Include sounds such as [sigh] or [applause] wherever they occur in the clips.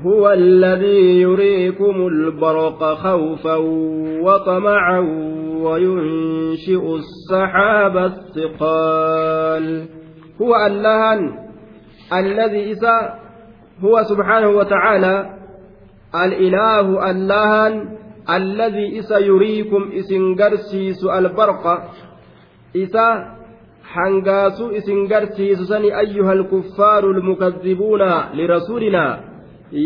هو الذي يريكم البرق خوفا وطمعا وينشئ السحاب الثقال. هو اللهن الذي إذا هو سبحانه وتعالى الإله اللهن الذي إذا يريكم إسن قرسيس البرق. إذا حنقاسو إسن قرسيس سني أيها الكفار المكذبون لرسولنا.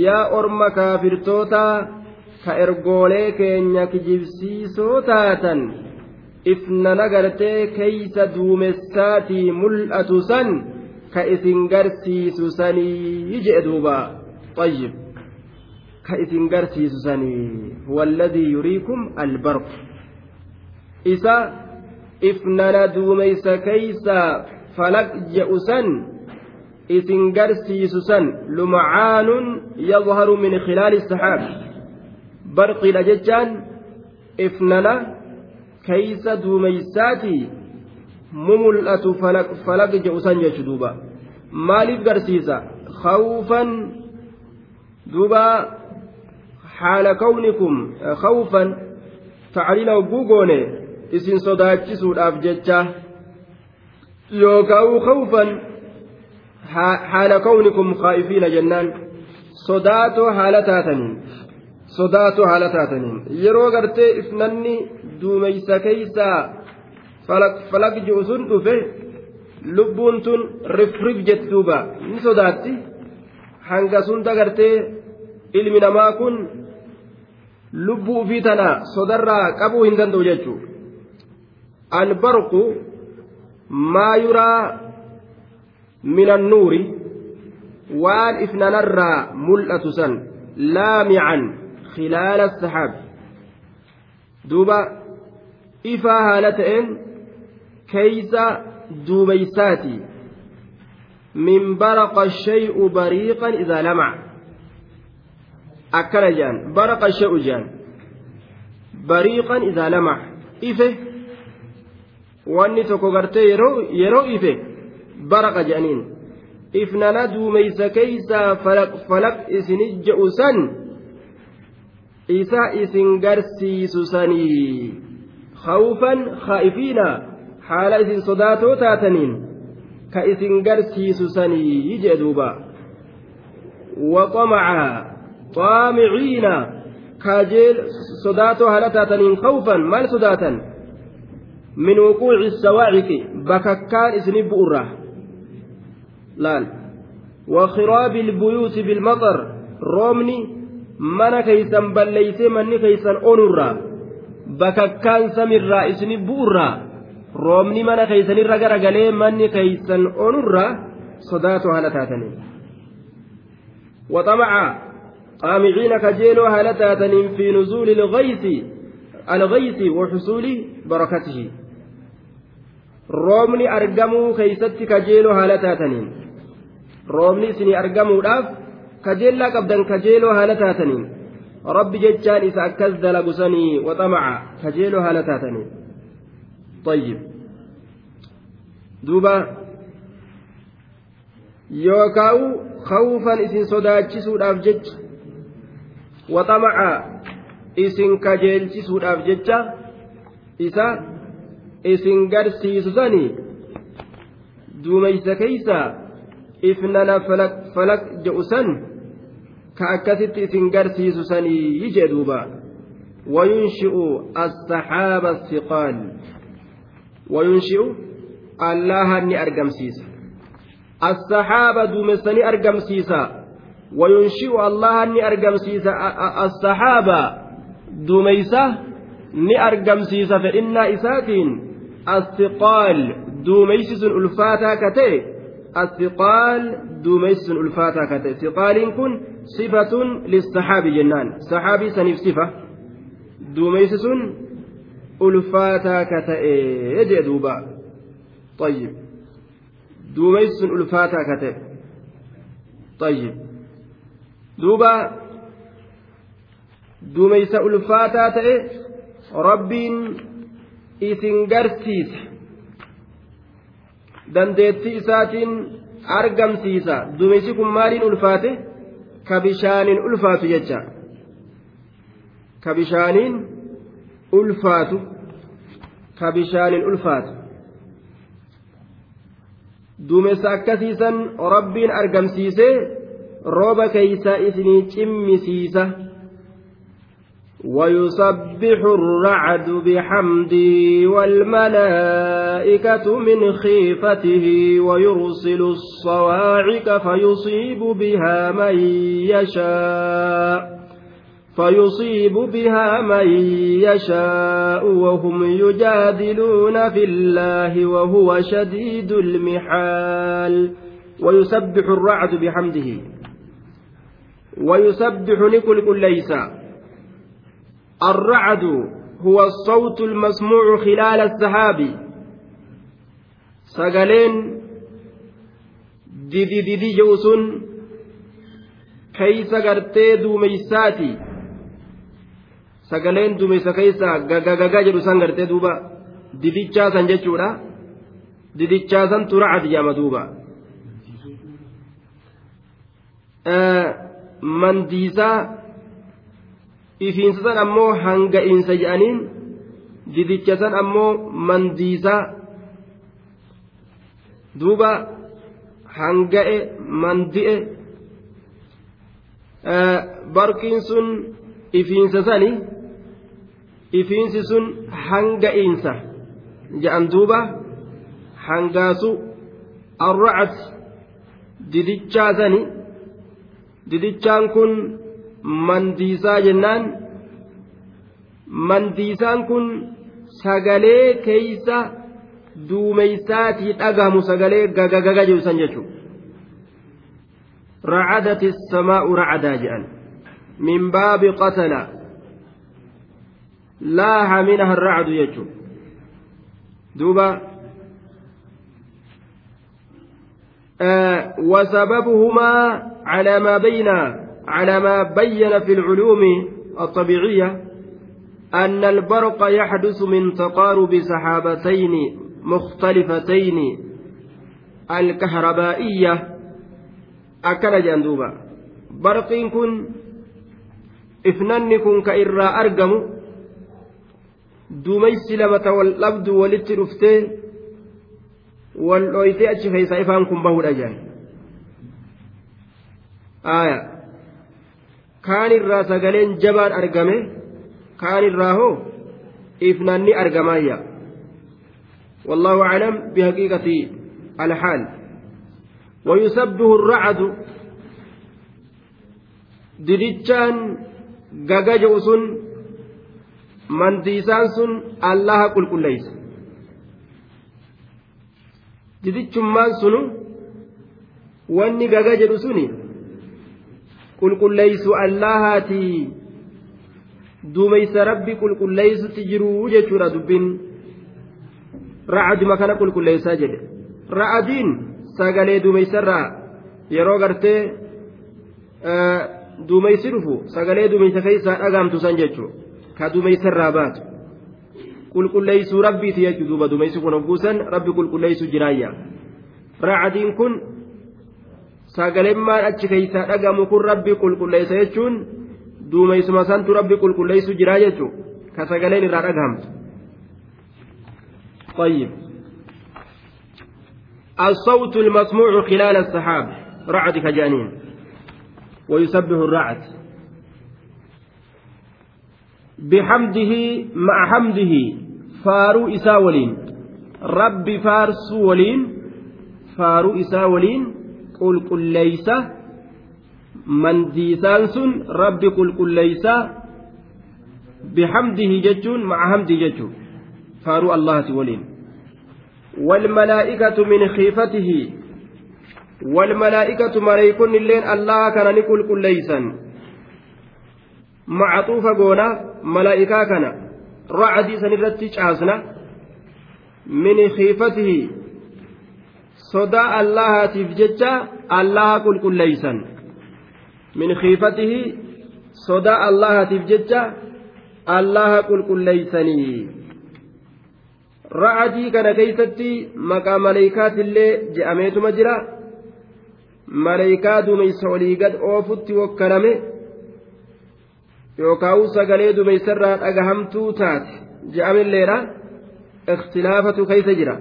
yaa orma kaafirtoota ka ergoolee keenya kijibsiisoo taatan ifnana gartee keeysa duumessaatii mul'atu san ka isin garsiisu sanii jedhe duuba طيب كإسن قرسي سسني هو الذي يريكم البرق إسا إفننا دوميس كيسا فلق جأسن isin garsiisu san lumcaanun yadharu min khilaali saxaab barqiidha jechaan ifnana keeysa duumeysaatii mumul'atu falaq jedhu san jechu duuba maaliif garsiisa khawfan duuba haala kawnikum khawfan tacliila hogguu goone isin sodaachisuudhaaf jecha yookaan khawfan haala kawnikum khaa'ifiina jennaan. Sodaatoo haala taataniin. Sodaatoo haala taataniin. Yeroo gartee ifnanni duumeysa keeysaa falaq ji'u sun dhufe lubbuun tun rifrif jetti duuba ni sodaatti. Hanga sunda gartee ilmi namaa kun lubbuu ufii tana sodarraa qabuu hin danda'u jechuu. Albarqu maa yuraa من النور waan ifnanarraa mul'atu san laamican khilaala السحاب duuba ifaa haala ta'een keeysa duumeysaati min baraqa shay'u bariiqan idaa lamac akkana jedhan baraqa shay'u jedhan bariiqan idaa lamac ife wanni tokko gartee yeroo ife baraqa jedhaniin ifnana duumeysa keeysaa falaq isini je'u san isa isin garsiisu sanii khawfan khaa'ifiina haala isin sodaatoo taataniin ka isin garsiisu sanii jee duuba وطمعا طامعين كاجيل صداتو هلا تاتنين خوفا مال صداتا من وقوع السواعق بككان اسنب أره laal وخراب البيوت بالمطر roobni mana keeysan balleeysee manni keeysan onurraa bakakkaan samirraa isini bu'urraa roobni mana keeysanirra garagalee manni keeysan onurraa sodaatu haala taatanii وطمع قامعين كجيلو هالة تاتنين في نزول الغيث الغيث وحصول بركته argamuu keeysatti kajeeloo haala taataniin roobni isinii argamuudhaaf kajeellaa qabdan kajeeloo haala taataniin rabbi jechaan isa akkas dalagu sanii waxamaca kajeeloo haala taataniin طيب duuba yookaa'u khawfan isin sodaachisuudhaaf jecha waxamaca isin kajeelchisuudhaaf jecha isa isin garsiisu sanii duumeysa keeysaa ifnana falak jedhu san ka akkasitti isin garsiisu sanii jee duuba وينشئ السحاب الثقال وينشئ الله أني أرقم سيسا السحاب دومسني أرقم سيسا وينشئ الله أني أرقم سيسا السحاب دوميسا ni argamsiisa fedhinnaa isaatiin astiqaal duumeysisun ulfaataa ka ka ta'e siqaaliin kun sifatun lissaxaabi jennaan saxaabii saniif sifa duumeysisun ulfaataa ka ta'e jee duuba طيب ulfaataa ka ta'e طيب duumeysa ulfaataa ta'e rabbiin isin garsiisa dandeettii isaatiin argamsiisa. Duumessi kun maaliin ulfaate? Ka bishaaniin ulfaatu jecha. Ka bishaaniin ulfaatu. Ka bishaaniin ulfaatu. Duumessa akkasiisan rabbiin argamsiisee rooba keeysaa isinii cimmisiisa ويسبح الرعد بحمده والملائكة من خيفته ويرسل الصواعق فيصيب بها من يشاء فيصيب بها من يشاء وهم يجادلون في الله وهو شديد المحال ويسبح الرعد بحمده ويسبح نكل كل ليس الرعد هو الصوت المسموع خلال السحاب سقلين ديدي ديدي جوسن كيس قرتي دوميساتي sagaleen dumeysa keessa gagagagaa jedhu san gartee duuba didichaasan jechuudha didichaasan turacad jedhama duuba mandiisaa ifiinsa san ammoo hanga'iinsa jedhaniin didicha san ammoo mandiisaa duuba hanga'e mandi'e eh, barkiin sun ifiinsa sani ifiinsi sun hanga'iinsa jedhan duuba hangaasu arracat didichaa sani didichaan kun. mandiisaa jennaan mandiisaan kun sagalee keeysa duumeysaatii dhagahamu sagalee gagagaga jedhu san jechuudha racadati samaa'u racadaa jedhan min baabi qatala laaha minaha arracdu jechuudha duuba وسببهما على ما بين على ما بين في العلوم الطبيعية أن البرق يحدث من تقارب سحابتين مختلفتين الكهربائية. أكل جندوبا. برق كن إفنن كن كإرى أرقم duumeysi lama ta wal dhabdu walitti dhuftee wal dhoytee achi keeysaa ifaan kaan irraa sagaleen jabaan argame kaan irraa hoo ifnanni argamaayya والله أعلم بحقيقة الحال ويسبه الرعد دديتشان غاغاجو سن mandiisaan sun allaha qulqulleeysa didichummaan sunu wanni gaga jedhu suni qulqulleeysu allahaati duumeysa rabbi qulqulleeysutti jiruu jechuudha dubbiin ra'aduma kana qulqulleeysaa jedhe ra'adiin sagalee duumeysarraa yeroo gartee duumeysi dhufu sagalee duumeysa keessaa dhagaamtu san jechuudha ka duumeysarraa baatu qulqulleeysuu rabbiiti jechuu duuba duumeysi kun hogguusan rabbi qulqulleeysu jiraayya ra'adiin kun sagalemmaan achi keeysaa dhagamu kun rabbi qulqulleessa jechuun duumeysuma santu rabbi qulqulleessu jiraa jechuu ka sagaleen irraa dhagahamtu طيب الصوت المسموع خلال السحاب رعد كجانين ويسبح الرعد بحمده مع حمده فارو إسا ولين ربي فارس ولين فارو إسا ولين qulqulleeysa mandiisaan sun rabbi qulqulleeysa bihamdihi jechuun maca hamdii jechuun faaruu allahati waliin والملائكة من خيفته والملائكة مريكون اللين الله كان نقول كل ليسا معطوفة قونا ملائكة كان رعدي سنرتج عاسنا من خيفته sodaa allahaatiif jecha allaha qulqulleeysan min khiifatihi sodaa allahaatiif jecha allaha qulqulleeysanii ra'adii kana keeysatti maqaa maleeykaatillee je'ameetuma jira maleeykaa duumeysa olii gad oofutti wakkalame yookaan sagalee duumeysarraa dhagahamtuu taate je'amilleedha ikhtilaafatu keessa jira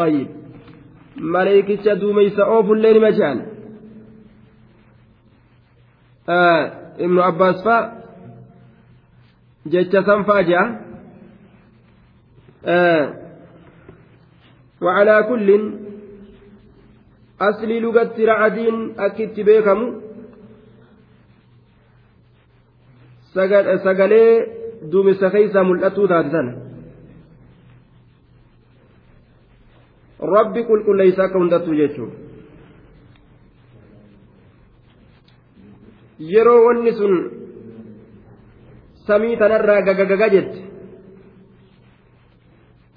طيب maleeykicha duumeysa oofullee nima je'an ibnu abbaas faa jecha san faa je'a وعلى كل أصلي لغة رعدين أكت بيكم sagalee duumessa keeysaa mul'atuu taate sana rabbi qulqulleeysa akka hundattuu jechuun yeroo wanni sun samii tanarraa gagagaga jette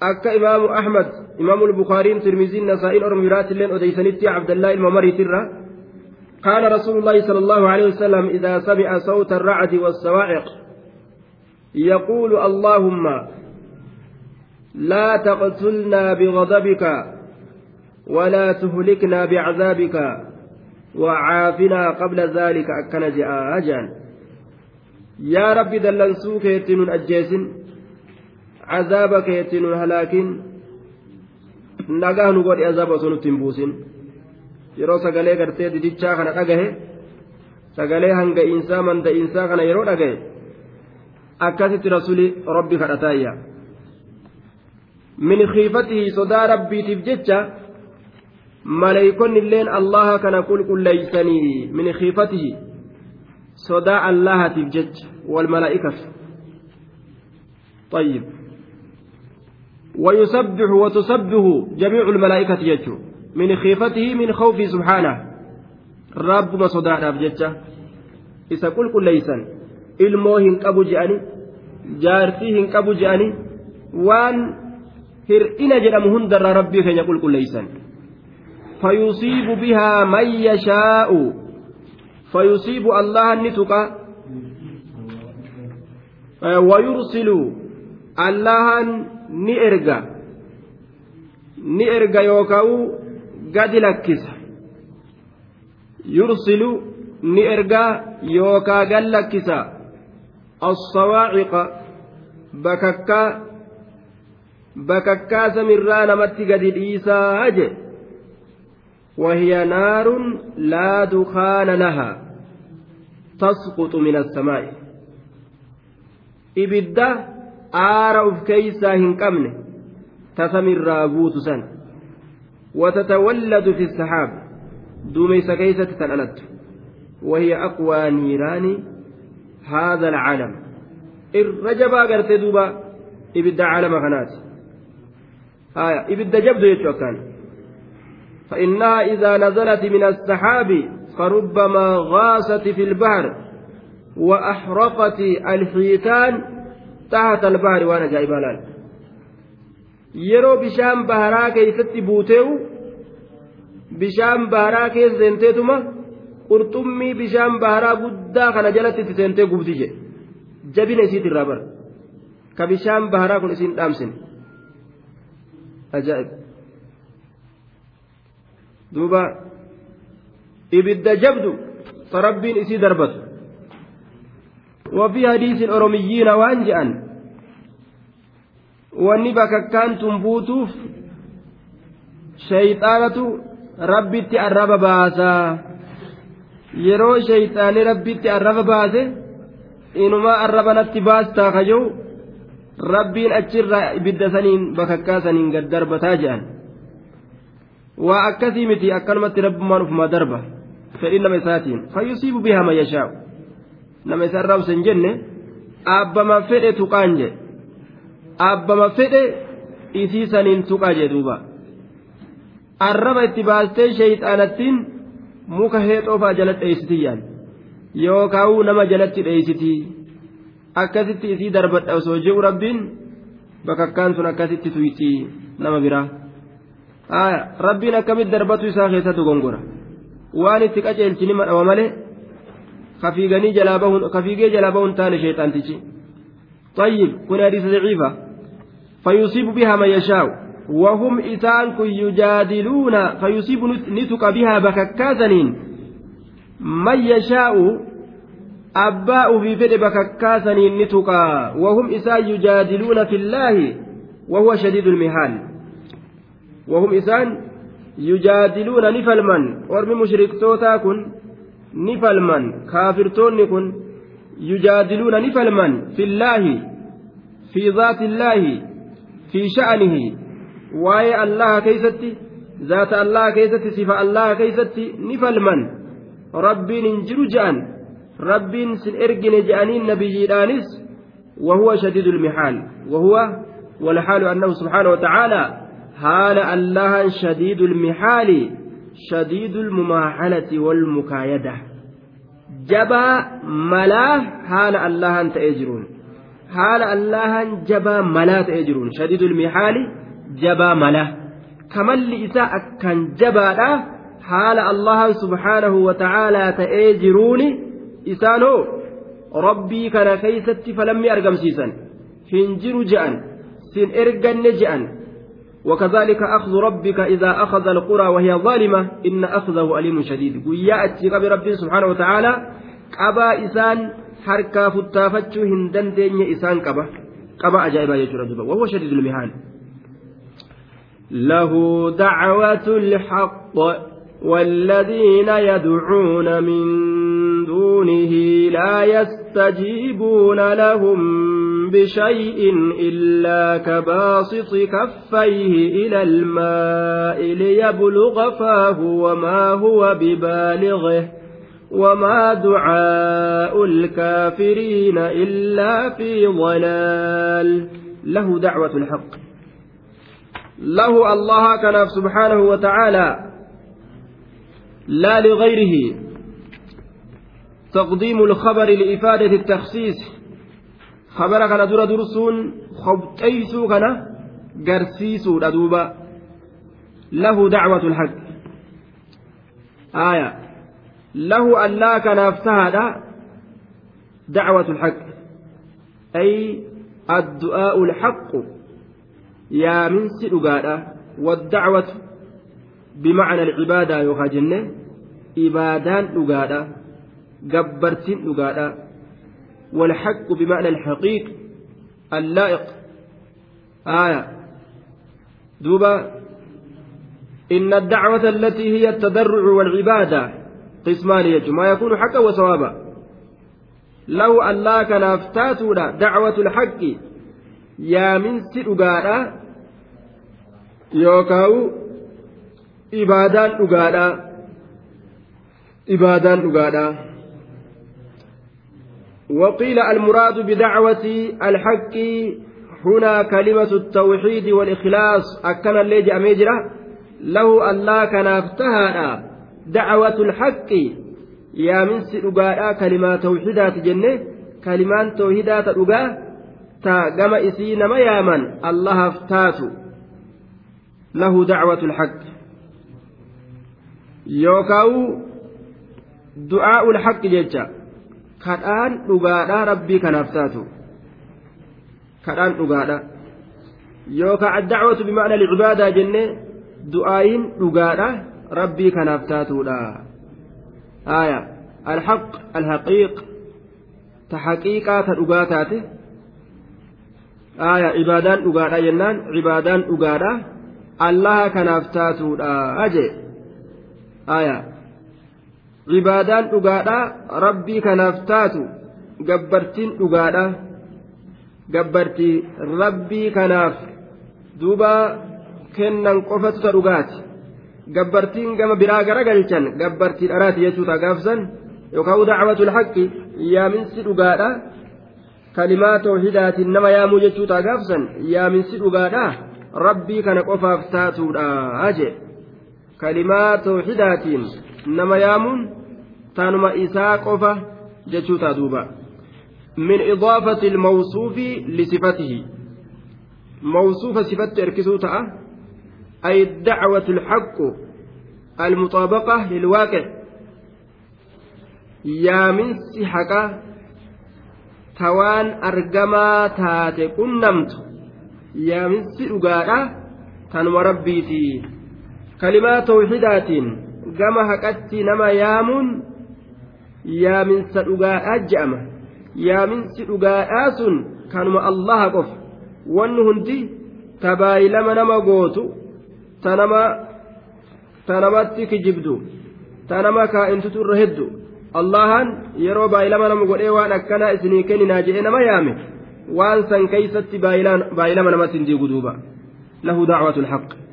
akka imaamu ahmad imaamu bukaariin tirmiziin nasaa'iin orma biraatilleen odeysanitti abdallaa ilma mariitirra قال رسول الله صلى الله عليه وسلم إذا سمع صوت الرعد والصواعق يقول اللهم لا تقتلنا بغضبك ولا تهلكنا بعذابك وعافنا قبل ذلك أكن جاء أجان يا رب دلنسوك يتنون أجيس عذابك يتنون هلاكين nagaa nu godhe azaaba osoo nutti hin buusin yeroo sagalee gartee didichaa kana dhagahe sagalee hanga'iinsaa manda'iinsaa kana yeroo dhagahe akkasitti rasuli rabbi kadhataayya min khiifatihi sodaa rabbiitiif jecha maleeykonni illeen allaha kana qulqulleeysanii min khiifatihi sodaa allahatiif jecha walmalaa'ikatu طيب ويسبح وتسبح جميع الملائكة يجو من خيفته من خوفه سبحانه رب ما صدعنا بججة إذا قل قل ليسا ilmoo hin qabu je'ani jaartii hin qabu je'ani waan hir'ina jedhamu hundarraa rabbii keenya qulqulleeysan فيصيب بها من يشاء. فيصيب الله النتقى ويرسل الله نئرجا نئرجا يوكاو قد يرسل نئرجا يوكا قد الصواعق. بككا. بككا سمرا نمت قد الإيسا أجي وهي نار لا دخان لها تسقط من السماء ibidda aara uf keeysaa hin qabne tasamirraa guutu san watatawalladu fi saxaab duumeysa keeysatti tan alattu wahiya aqwaa niiraani haadha alcaalam irra jabaa gartee duuba ibidda caalama kanaati haya ibidda jabdu jechu akkaan فإنها إذا نزلت من السحاب فربما غاست في البحر وأحرقت الحيتان تحت البحر وأنا جايب لأن yeroo bishaan baharaa keeysatti buuteewu bishaan baharaa keessa seenteetuma qurxummii bishaan baharaa guddaa kana jalatti itti seentee gubdi jedhe jabina isiit irraa bara ka bishaan baharaa kun isiin dhaamsine ajaa'ib duuba ibidda jabdu ta rabbiin isii darbatu وفي حديث الأروميين وأنجأن wanni bakakkaan tumbuutuuf shayxaanatu rabbitti arraba baasaa yeroo shayxaani rabbitti arraba baase inumaa arraba natti baastaa kajou rabbiin achirraa ibidda saniin bakakkaa saniin gad darbataa jedhan waa akkasii miti akkanumatti rabbumaan ufumaa darba fedhin nama isaatiin. Fayyusiibu bihaa man yashaa'u. Nama isa irraa usan jenne aabbama fedhe tuqaan jedhe aabbama fedhe isii saniin tuqaa jedhe duuba. Arraba itti baastee sheeyxaanattiin muka heexoofaa jala dheeysitiyyaan yookaa'uu nama jalatti dheeysitii akkasitti isii darbadha osoo je'u rabbiin bakakkaan sun akkasitti tuyxii nama biraa rabbiin akkamitti darbatu isaa keessattu gongora waan itti qaceelchini madhawa malee kafiiganii jalaa bahuun kafiigee jalaa bahuun taane sheexaantichi طيب كن حديث ضعيفة فيصيب بها من يشاء وهم إسان كن يجادلون فيصيب نتك بها بككاسنين من يشاء أباء في فد بككاسنين نتك وهم إسان يجادلون في الله وهو شديد المهان وهم إسان يجادلون نفلمن ورم مشرك توتا كن نفلمن كافرتون كن يجادلون نفلمن في الله في ذات الله في شأنه keeysatti zaata allaha keeysatti sifa allaha keeysatti ni falman rabbiin hin jiru je'an rabbiin sin ergine je'aniin nabiyyiidhaanis وهو شديد المحال وهو والحال أنه سبحانه وتعالى حال الله شديد المحال شديد المماحلة والمكايدة جبا ملاه حال الله أنت أجرون حال الله جبا ملا تأجرون شديد المحال jabaa mala kamalli isaa akkaan jabaadha haala allahan subhaanahu wa ta'aalaa ta'ee jiruuni isaanoo rabbii kana keeysatti falammii argamsiisan hin jiru je'an sin erganne je'an وكذلك أخذ ربك إذا أخذ القرى وهي ظالمة إن أخذه أليم شديد. ويا أتشيك بربي سبحانه وتعالى قبا إسان حركة فتافتشو هندن دين إسان قبا. قبا أجائبا يجرى وهو شديد المهان. له دعوة الحق. والذين يدعون من دونه لا يستجيبون لهم بشيء إلا كباسط كفيه إلى الماء ليبلغ فاه وما هو ببالغه وما دعاء الكافرين إلا في ضلال. له دعوة الحق. له الله كناف سبحانه وتعالى لا لغيره. تقديم الخبر لإفادة التخصيص. خبر كان در درسون خبتيسو كان قرسيسو ردوبا له دعوة الحق. آية. له ألا كان أفتهد دعوة الحق. أي الدعاء الحق. yaaminsi dhugaadha waddacwatu bimacna alcibaadaa yookaa jenne ibaadaan dhugaadha gabbartiin dhugaadha والحق بمعنى الحقيق اللائق. آية. دوبا إن الدعوة التي هي التضرع والعبادة قسمان يجو ما يكون حقا وصوابا. لو ألا كان أفتاتنا دعوة الحق yaaminsi dhugaadha yookaan ibaadaan dhugaadha. Ibaadaan dhugaadha. وقيل المراد بدعوة الحق هنا كلمة التوحيد والإخلاص أكن اللي أميجرة له ألا كان افتهى دعوة الحق يا من سئقاء كلمة توحيدات جنة كلمان توحيدات أقاه ta gama isii nama yaaman allahaaf taatu. Lahu dacwatu lxaq yookaawu du'aa'u lxaqi jecha. Kadhaan dhugaadha rabbii kanaaf taatu kadhaan dhugaadha yookaa addacwatu bimacna alcibaadaa jenne du'aayin dhugaadha rabbii kanaaf taatuudha aya alxaq alhaqiiq. Ta haqiiqaa ta dhugaa taate. Aya cibaadaan dhugaadha jennaan cibaadaan dhugaadha allaha kanaaf taatuudha aje aya. Cibaadaan dhugaadha rabbii kanaaf taatu gabbartiin dhugaadha. Gabbartii rabbii kanaaf duuba kennan qofatu ta dhugaati. Gabbartiin gama biraa garagalchan gabbartii dharaati jechuudha gaafsan yookaan dacwatul haqqi yaaminsi dhugaadha kalimaa tawhidaatiin nama yaamuu jechuu taa gaafsan yaaminsi dhugaadha rabbii kana qofaaf taatuudha jee kalimaa tawhidaatiin nama yaamuun taanuma isaa qofa jechuu taa duuba من إضافة الموصوف لصفته موصوف صفته إركسوتا أي الدعوة الحق المطابقة للواقع يا من سحقة tawaan argamaa taate qunnamtu yaaminsi dhugaadha tanuma rabbiiti kalimaa tawxidaatiin gama haqatti nama yaamuun yaaminsa dhugaadhaa je'ama. Yaaminsi dhugaadhaa sun kanuma allaha qofa. Wanni hundi tabaayilama nama gootu tanama tanamatti kijibdu tanama kaa'intutu irra heddu. Allahan yeroo baay'ilama nama godhee waan akkanaa isinii kenninaa jedhee nama yaame waan san keeysatti baay'ilama namatti hin diigu duuba. Lahu dacwatu lhaq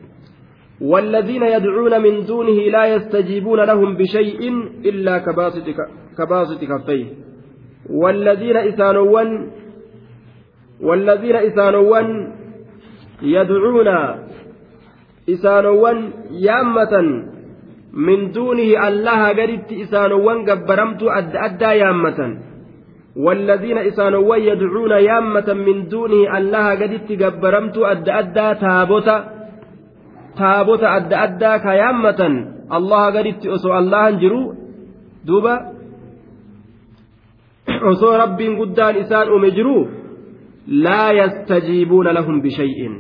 والذين يدعون من دونه لا يستجيبون لهم بشيء إلا كباسط كفيه. والذين إسانوا والذين إسانوا يدعون إسانوا يامة من دونه الله قربت إسانوا قبرمت أد أدى يامة. والذين إسانوا يدعون يامة من دونه الله قربت قبرمت أد أدى تابوتا. Taabota adda addaa ka yaammatan allaha gaditti osoo allahan jiru duuba osoo rabbiin guddaan isaan uume jiru laa yastajiibuuna lahum bishay'in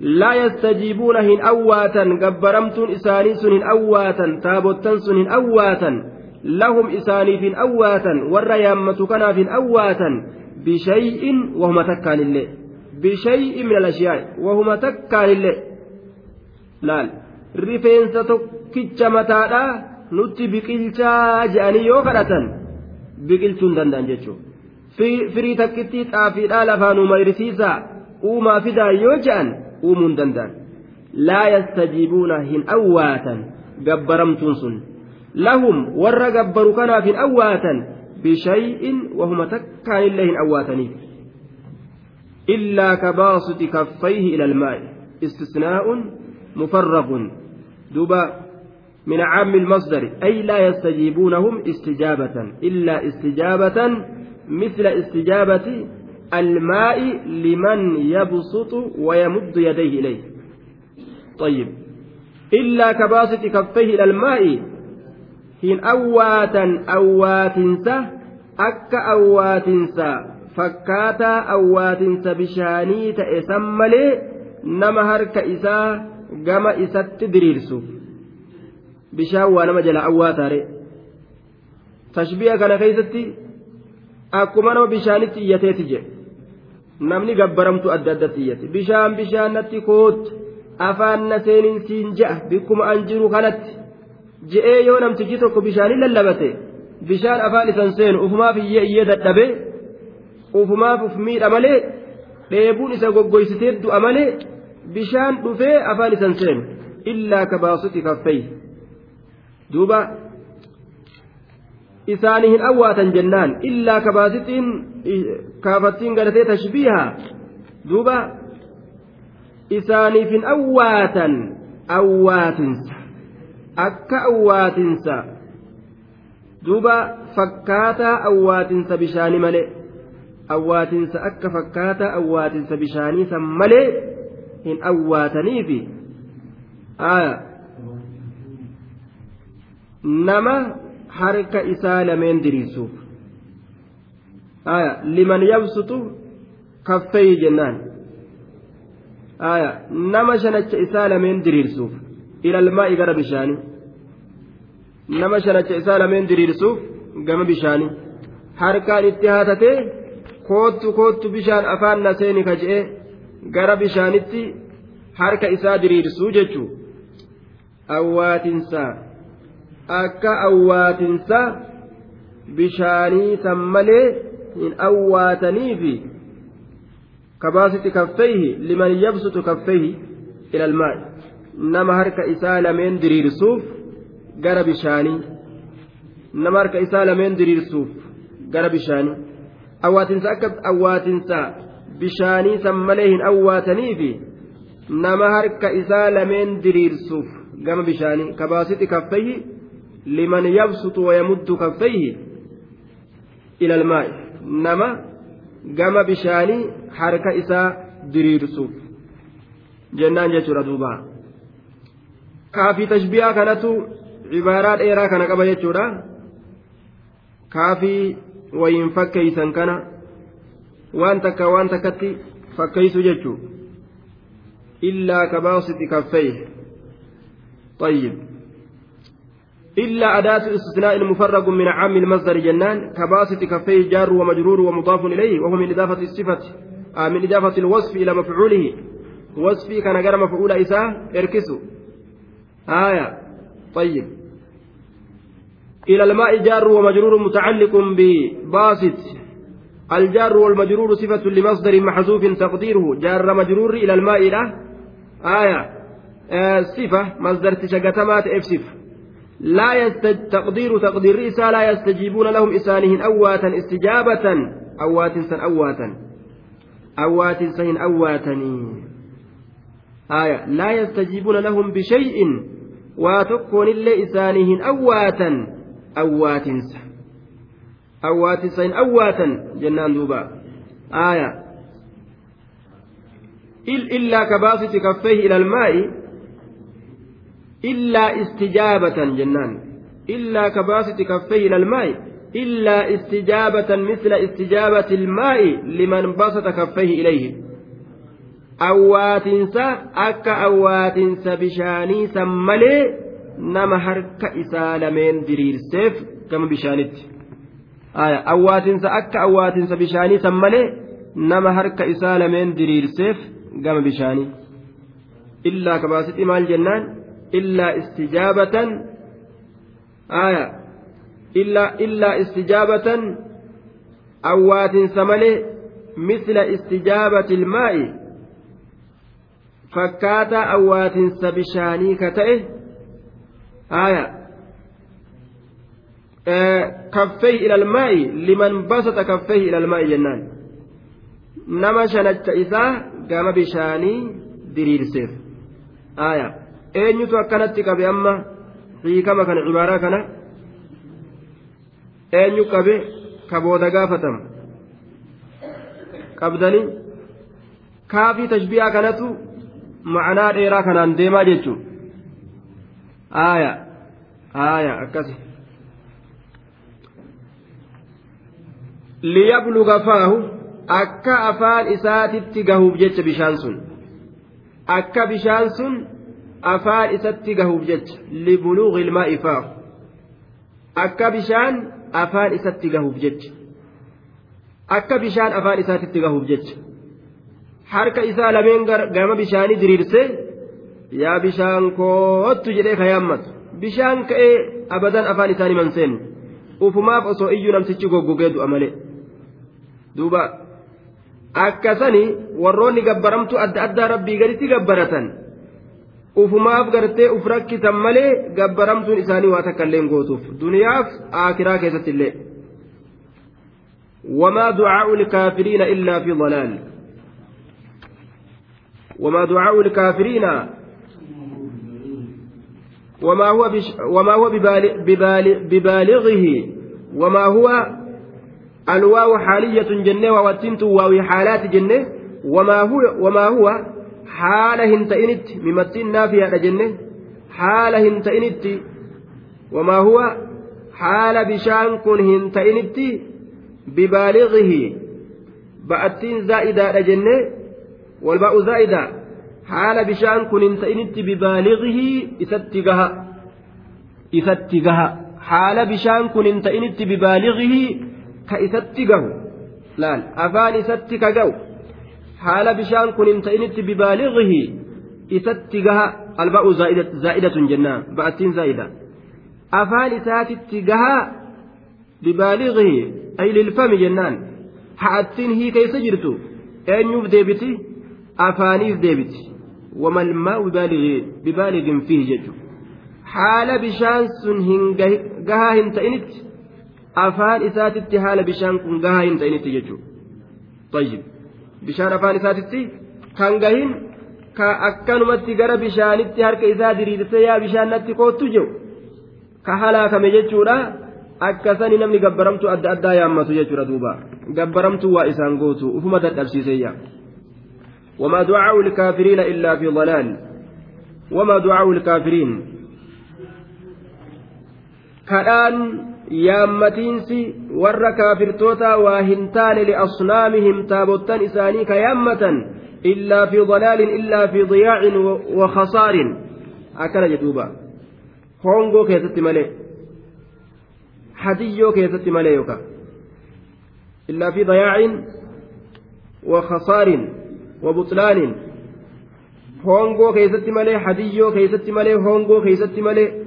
laa yastajiibuuna hin awwaatan gabbaramtuun isaanii sun hin awwaatan taabottan sun hin awwaatan lahum isaaniif hin awwaatan warra yaammatu kanaaf hin awwaatan bishay'in wahuma takkaanillee bishay'in min alashiyaa'i wahuma takkaanillee laal rifeensa tokkicha mataadhaa nutti biqilchaa je'anii yoo kadhatan biqilchuu hin danda'an jechuudha firii takkittii xaafiidhaa lafaan umarisiisaa uumaa fidaa yoo je'an uumuu hin danda'an laa yastajiibuuna hin awwaatan gabbaramtuun sun lahum warra gabbaru kanaaf hin awwaatan bishay'in wahuma takkaanillee hin awwaataniif illaa kabaasuti kaffayhi ila almaa'i istisnaa'un مفرغ. دوبا من عام المصدر أي لا يستجيبونهم استجابة إلا استجابة مثل استجابة الماء لمن يبسط ويمد يديه إليه. طيب. إلا كباسط كفيه إلى الماء حين أواتا أواتنسا أك أواتنسا فكاتا أواتنسا بشاني تأسملي نما هرك إساه gama isatti diriirsuuf bishaan waa nama jala awwaa taare. Tashbiha kana keessatti akkuma nama bishaanitti iyyateeti jedhe namni gabbaramtu adda addatti iyyate. Bishaan bishaan natti kootu afaan na seeniin siin ja'a bikkuma an jiru kanatti je'ee yoo namtichi tokko bishaanii lallabate bishaan afaan isan seenu ufumaaf iyyee iyyee dadhabee ufumaaf uf miidha malee dheebuun isa goggoysitee du'a malee bishaan dhufee afaan isan seenu illaa kabaasuti kaffey duuba isaanii hin awwaatan jennaan illaa kabaasitiin kaafattiin galatee tashbiiha duuba isaaniif hin awwaatan awwaatinsa akka awwaatinsa duuba fakkaataa awwaatinsa bishaanii malee awwaatinsa akka fakkaataa awwaatinsa bishaanii san malee hin awwaataniifi nama harka isaa lameen diriirsuuf liman yabsutu kaffeeyi jennaan nama shanacha isaa lameen diriirsuuf ilalmaa'i gara bishaanii nama shanacha isaa lameen diriirsuuf gama bishaanii harkaan itti haatatee koottu koottu bishaan afaan na seeni ka je'ee gara bishaanitti harka isaa diriirsuu jechuu awwaatinsa akka awwaatinsa bishaanii san malee hin awwaataniifi kabaasiti kaffeyhi liman yabsutu kaffeyhi ila almaa'i nama harka isaa lameen diriirsuuf gara bishaanii nama harka isaa lameen diriirsuuf gara bishaanii awwaatinsa akka awwaatinsa bishaanii san malee hin awwaataniifi nama harka isaa lameen diriirsuuf gama bishaanii kabaasiti kaffeyhi liman yabsutu wayamuddu kaffeyhi ila almaa'i nama gama bishaanii harka isaa diriirsuuf jennaan jechuudha duuba. Kaafii tashbiyaa kanatu cibaaraa dheeraa kana qaba jechuudha. Kaafii wayin fakkeeysan kana waan takka waan takkatti fakkeeysu jechuu. إلا كباسط كفيه طيب إلا أداة استثناء مفرق من عام المصدر جنان كباسط كفيه جار ومجرور ومضاف إليه وهو من إضافة الصفة آه من إضافة الوصف إلى مفعوله وصفي كان غير مفعول إساء اركسوا آية طيب إلى الماء جار ومجرور متعلق بباسط الجار والمجرور صفة لمصدر محذوف تقديره. جار مجرور إلى الماء له. آية. آه صفة. مصدر تشقتمات افسف لا يستج... تقدير تقدير رئيسا لا يستجيبون لهم إسانهن أواتا استجابة. أوات سن أواتا. أوات سن أواتني آية. لا يستجيبون لهم بشيء. وتكون اللي إسانهن أواتا. أوات سن. أوات سين أواتا جنان دوبا آية إلا كباسط كفيه إلى الماء إلا استجابة جنان إلا كباسط كفيه إلى الماء إلا استجابة مثل استجابة الماء لمن بسط كفيه إليه awwaatinsa bishaanii san malee nama harka isaa lameen diriirseef gama bishaanitti. Awwaatinsa akka awwaatinsa bishaanii san malee nama harka isaa lameen diriirseef gama bishaanii. Illaa kabaasitti maal jennaan? Illaa istijaabatan. Illaa istijaabatan awwaatinsa malee misla istijaabati ilmaa'i fakkaataa awwaatinsa bishaanii ka ta'e. Aya kaffee ilaalmaa'i liman basata kaffee ilaalmaa'i jennaan. Nama shanacha isaa gama bishaanii diriirseef. Aayaa eenyutu akkanatti qabe amma hiikama kana cibaaraa kana? Eenyu qabe ka booda gaafatama qabdanii kaafii tashbihaa kanatu ma'anaa dheeraa kanaan deemaa jechuun aayaa aayaa akkasi. Liyabluga faahu akka afaan isaatitti gahuuf jecha bishaan sun akka bishaan sun afaan isatti gahuuf jecha libuluugi ilmaa'i faahu akka bishaan afaan isatti gahuuf jecha akka bishaan afaan isaatitti gahuuf jecha harka isaa lameen gama bishaanii diriirsee yaa bishaan koottu jedhee ka yaammatu bishaan ka'ee abadan afaan isaanii manseenu ufumaaf osoo iyyuu namtichi goggogee du'a malee. Duuba akkasani warroonni gabbaramtu adda addaa rabbii gaditti gabbaratan ufumaaf gartee uf rakkisan malee gabbaramtuun isaanii waa takka illee gootuuf duniyaaf aakiraa keessatti illee وما دعاء الكافرين إلا في ضلال وما دعاء الكافرين وما هو بش وما هو الواو حالية جنة ووتنت واو حالات جنة. وما هو وما هو حال هنتئنت ممتن نافية جنة. حال هنتئنت. وما هو حال بشان كن هنتئنت ببالغه. بأتين زائدة جنة. والباء زائدة حال بشان كن هنتئنت ببالغه. إستجها إستجها حال بشان كن هنتئنت ببالغه. Ka isatti gahu laal afaan isatti ka gahu haala bishaan kun hin ta'initti bibaaligihi isatti gaha alba'u zaa'idatun jennaan ba'attiin zaa'ida afaan isaatitti gahaa bibaaligihi ay lilfami jennaan ha'attiin hii keessa jirtu eenyuuf deebiti afaaniif deebiti wamalmaa'u bibaaligin fihi jechu haala bishaan sun gahaa hin ta'initti afaan isaatitti haala bishaan kun gahaa hin ta'initti jechuudha tayyib bishaan afaan isaatitti kan gahin ka akkanumatti gara bishaanitti harka isaa diriirsee yaa bishaan natti koottu jiru ka halaakame jechuudha akkasani namni gabbaramtu adda addaa yaammatu jechuudha duuba gabbaramtu waa isaan gootu ufuma dadhabsiiseeyya وما دعاء الكافرين إلا في ضلال وما دعاء الكافرين كأن yaammatiinsi warra kaafirtoota waa hin taane liasnaamihim taabottan isaanii ka yaammatan إلا في ضلال إلا في ضياع وخسار أكل جدوبا هونغو كيست ملي حديو كيست ملي يوكا إلا في ضياع وخسار وبطلان هونغو كيست ملي حديو كيست ملي هونغو كيست ملي بلاش كيست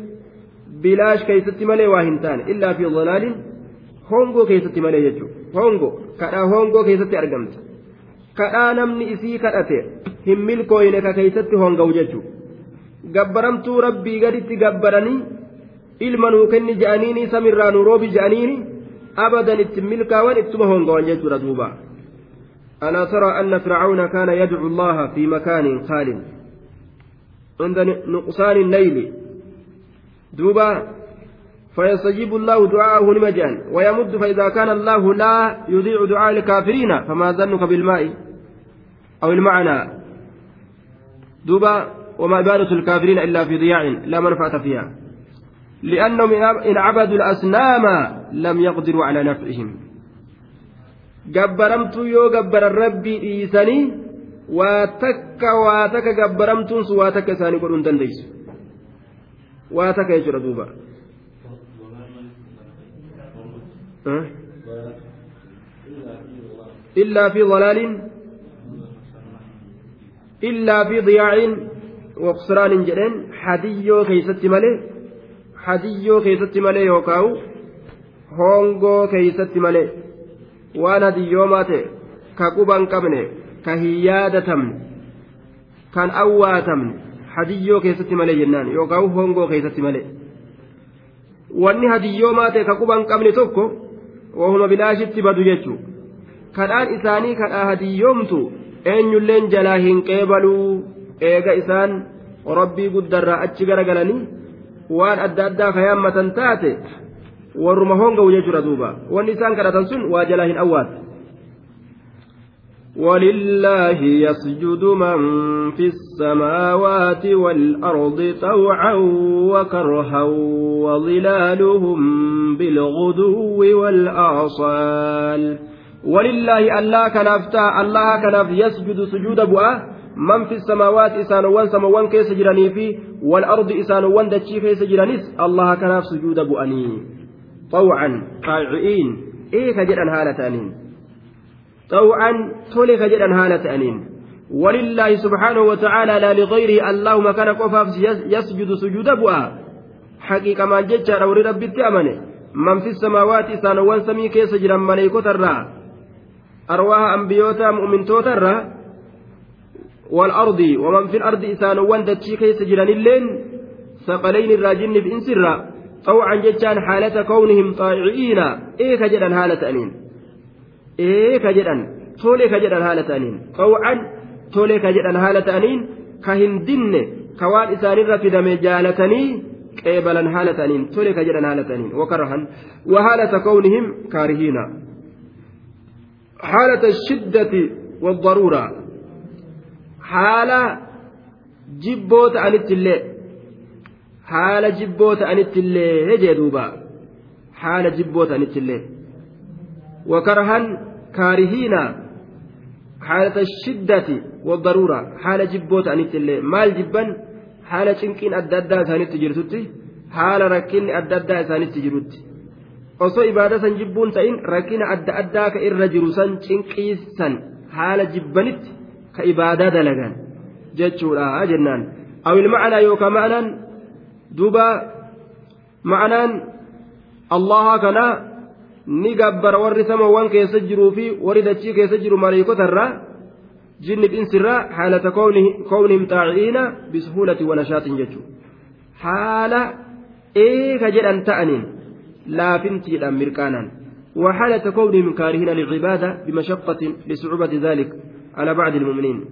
ملي واهنتان إلا في ضلال هونغو كيست ملي يجو هونغو كأنا هونغو كيست أرقمت kadhaa namni isii kadhate hin milkooyne ka keeysatti hongawu jechu gabbaramtuu rabbii gaditti gabbaranii ilma nuu kenni je'aniini samirraa nuu roobi je'aniini abadan itti milkaawan ittuma hongawan jechuudha duuba ألا ترى أن فرعون كان يدعو الله في مكان خال عند نقصان الليل دوبا فيستجيب الله دعاءه لمجان ويمد فإذا كان الله لا يضيع دعاء الكافرين فما ظنك بالماء أو المعنى. دوبا وما عبادة الكافرين إلا في ضياع لا منفعة فيها. لأنهم إن عبدوا الأصنام لم يقدروا على نفعهم. gabbaramtuu yoo gabbaran rabbii dhiisanii waa takka waa takka gabbaramtuun sun waa takka isaanii godhuu dandeessu waa takka jechuudha duuba illaa fi ضلال illaa fi diyaacin waqsiraanin jedheen hadiyyoo keeysatti malee hadiyyoo keeysatti malee yookaawu hongoo keeysatti malee waan hadiyyoomaa ta'e ka quban qabne ka hin yaadatamne kan awwaatamne hadiyyoo keessatti malee jennaan yookaan hongoo keessatti malee. Wanni hadiyyoomaa ta'e ka quban qabne tokko wahuma bilaashitti badu jechuudha. Kadhaan isaanii kadhaa hadiyyoomtu eenyulleen jalaa hin qeebaluu eega isaan rabbii guddarraa achi garagalanii waan adda addaa kayaammatan taate warruma hongawu jechuudha duuba. Wanni isaan kadhatan sun waa jalaa hin awwaatu ولله يسجد من في السماوات والأرض طوعا وكرها وظلالهم بالغدو والآصال. ولله الله كنافتا الله كناف يسجد سجود بؤا من في السماوات إسانوان سموان كيس جراني في والأرض إسانوان دتشي كيس جرانيس الله كناف سجود بؤني طوعا طاعئين إيه كجران هالة أنين طوعا تولي كجران هالة أنين. ولله سبحانه وتعالى لا لغيره اللهم كان قفاف يسجد سجود بؤا حقيقة ما جتشا روري ربي تأمنه. من في السماوات إسانوان سمي كيس جران مليكوت الرّا arwaaha ambiyyoota mu'mintoota irraa والأرض ومن في الأرض إسان وندتشي كيس جرانilleen سقلين الراجن في إنسرا طوعا جتان حالة كونهم طائعين. إيه كجدان حالة أنين. إيه كجدان تولي كجدان حالة أنين طوعا تولي كجدان حالة أنين كهندن كوان إسان في دم جالتني قبلا حالة أنين تولي كجدان حالة أنين وكرها وحالة كونهم كارهين حالة الشدة والضرورة حالة جبوت عن التلي حالة جبوت عن التلي هجي دوبا حالة جبوت عن التلي وكرها كارهين حالة الشدة والضرورة حالة جبوت عن التلي مال جبا حالة شنكين أدى أدى تجرتي حالة ركين تجرتي osoo ibaada san jibbuun ta'in rakkina adda addaa ka irra jiru san cinqiisan haala jibbanitti ka ibaadaa dalagan jechuudha jennaan awil ma'anaa yookaan ma'anaan duuba ma'anaan allaha kanaa ni gabbara warri samawwan keessa jiruu fi warri dachii keessa jiru maleekotarraa jinni dhinsirraa haalata kownihim xaaciina bisuhuulati wanashaatin jechuudha haala eeka jedhan ta'aniin laafintiidhaan mirqaanan وحالة كونهم كارهين للعبادة بمشقة لصعوبة ذلك على بعض المؤمنين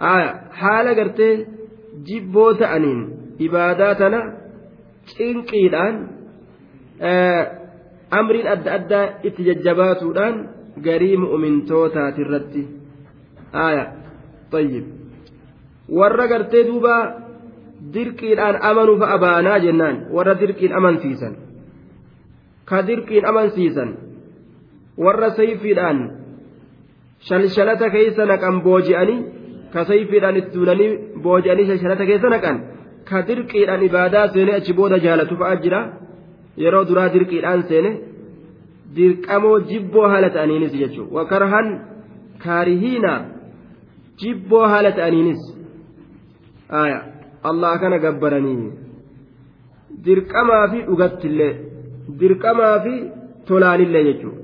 آية حالة قرتي جبو تأنين عباداتنا cinqiidhaan amriin adda addaa itti jajjabaatuudhaan garii mu'mintootaati irratti. Aya warra gartee duuba dirqiidhaan amanuu fa'a baanaa jennaan. Warra dirqiin amansiisan ka dirqiin amansiisan warra sayfiidhaan shalshalata keessa naqan booji'anii ka sayfiidhaan itti tuulanii booji'anii shalshalata keessa naqan ka dirqiidhaan ibaadaa seene achi booda jaalatu fa'a jira yeroo duraa dirqiidhaan seene dirqamoo jibboo haala ta'aniinis jechuudha. Wakarhan kaarihiina jibboo haala ta'aniinis. Allah kana gabbaranii. Dirqamaa fi dhugattillee dirqamaa fi tolaanillee jechuudha.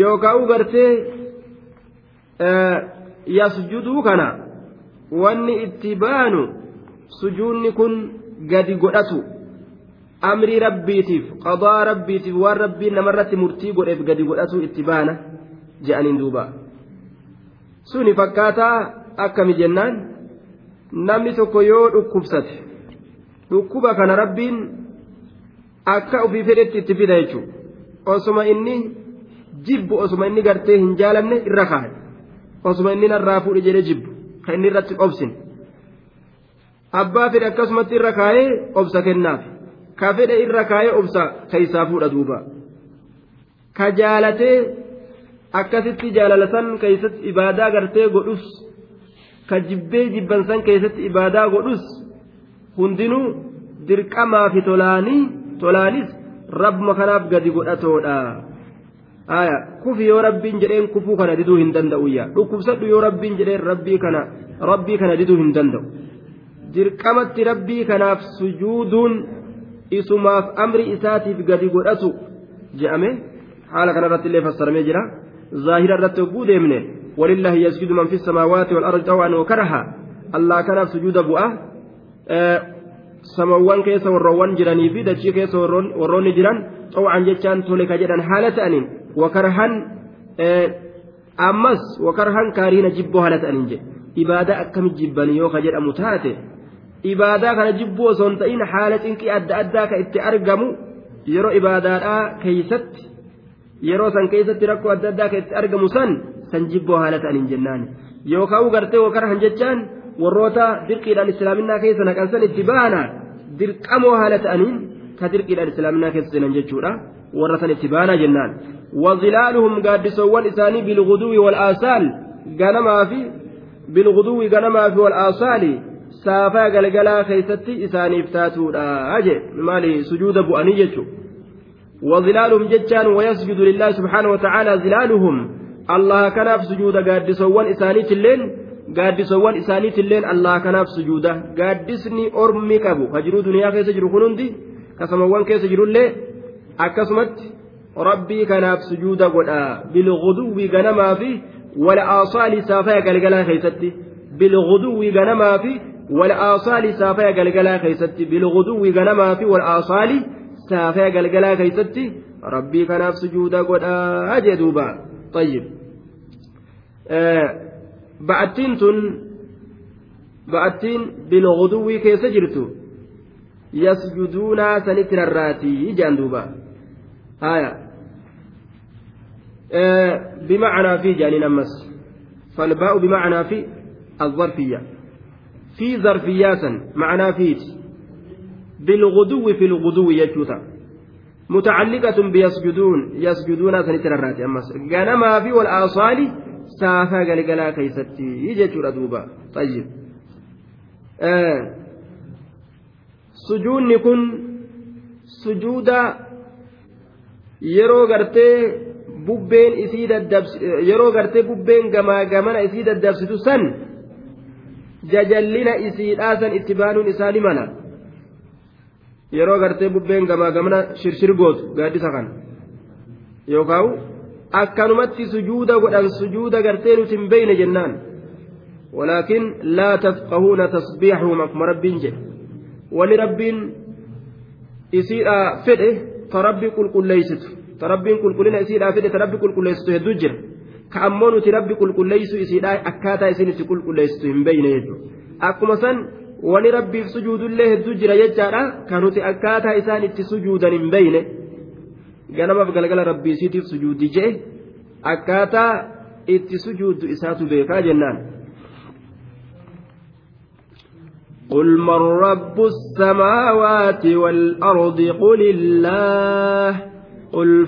Yookaan gartee yasjuduu kana wanni itti baanu sujuunni kun gadi godhatu amrii rabbiitiif qadaa rabbiitiif waan rabbiin namarratti murtii godheef gadi godhatu itti baana je'aniin duuba. Suni fakkaataa akkami jennaan? Namni tokko yoo dhukkubsate dhukkuba kana rabbiin akka ofii fedhetti itti fida jechuudha. Osuma inni jibbu osuma inni gartee hin jaalanne irra kaa'e. Osuma inni narraa fuudhe jedhee jibbu kan inni irratti obsin abbaa fedhe akkasumatti irra kaa'ee obsa kennaaf ka fedhe irra kaa'ee obsa keessaa fuudha duuba. Ka jaalatee akkasitti jaalalasan keessatti ibaadaa gartee godhus. Ka jibbee jibbansan keessatti ibaadaa godhus. Hundinuu dirqamaa fi tolaanii tolaanis rabbuma kanaaf gadi godhatoodha. aya kufi yoo rabbiin jedheen kufuu kana diduu hin danda'uyya dhukkubsadhu yoo rabbiin jedheen rabbii kana rabbii kana diduu hin danda'u. Dirqamatti rabbii kanaaf sujuuduun isumaaf amri isaatiif gadi godhatu je'ame haala kanarratti illee fassaramee jira zaahira irratti hogguu deemne walillaahi yasjudu man fi samaawaati wal xawaan wakaraha allah kanaaf sujuuda bu'a samawwan keessa warroowwan jiranii fi dachii keessa warroonni jiran xawaan jechaan tole ka jedhan haala ta'aniin wakarhan ammas wakarhan kaariina jibboo haala ta'aniin jedhe ibaadaa akkami jibbanii yoo ka jedhamu taate ibaadaa kana jibbuu osoo hin ta'in haala cinqii adda addaa ka itti argamu yeroo ibaadaadhaa keeysatti yeroo san keeysatti rakkoo adda addaa ka itti argamu san san jibboo haala ta'aniin jennaan yookaan gartee wakarhan jechaan warroota dirqiidhaan islaaminaa keessa naqansan itti baana dirqamoo haala ta'aniin ka dirqiidhaan islaaminaa keessa seenan jechuudha warra san itti baana jennaan. وظلالهم قادسوان إساني بالغدو والآصال غنما في بالغدو غنما في والآصال سافا قلقلا خيستي إساني افتاتودا أجي مالي سجود بؤني جتشو وظلالهم جتشان ويسجد لله سبحانه وتعالى ظلالهم الله كناف سجود قادسوان إساني تلين gaaddisowwan isaaniitilleen allah kanaaf sujuuda gaaddisni ormi qabu ka jiruu duniyaa keessa jiru kun hundi kasamawwan keessa jirullee akkasumatti rabbii kanaaf sujuuda godha bilguduwwi ganamaa fi wal'aasaali saafaya galgalaa keessatti bilguduwwi ganamaa fi saafaya galgalaa keessatti bilguduwwi ganamaa fi wal'aasaali saafaya galgalaa keessatti rabbii kanaaf sujuuda godha jee duuba طيب ba'attiin tun ba'attiin bilguduwwi keessa jirtu yasjuduunaa sanitti rarraatii jaan duuba haya بمعنى في جانين أمس فالباء بمعنى في الظرفية في ظرفيات معنى في بالغدو في الغدو يجوتا متعلقة بيسجدون يسجدون سنتر الرات أمس غنما في والآصال سافا قلقلا كيستي يجتر دوبا طيب. آه. سجون كن سجودا yeroo gartee bubbeen isii yeroo gartee bubbeen gamaa gamana isii daddabsitu san jajallina isii dhaasan itti baanuun isaa mala yeroo gartee bubbeen gamaa gamana shirshir gootu gaaddisa kan yookaan akkanumatti sujuuda godhan sujuuda gartee nuti hin beeyne jennaan. Walakin laa tafqahuuna tasbiixahum kuma rabbiin jedhe. Wali rabbiin isiidhaa fedhe ta rabbi qulqulleessitu. Ta rabbiin qulqullina isiidhaa fedhe ta rabbi qulqulleessitu hedduu jira. ka ammoo nuti rabbi qulqulleessu isiidhaa akkaataa isin itti qulqulleessitu hin beeyne jechuudha akkuma san wani rabbiif sujuudullee hedduu jira jechaadha ka nuti akkaataa isaan itti sujuudan hin beeyne ganamaaf galgala rabbii isiitiif sujuuddi jee akkaataa itti sujuuddu isaatu beekaa jennaan. قل من رب السماوات والأرض قل الله قل,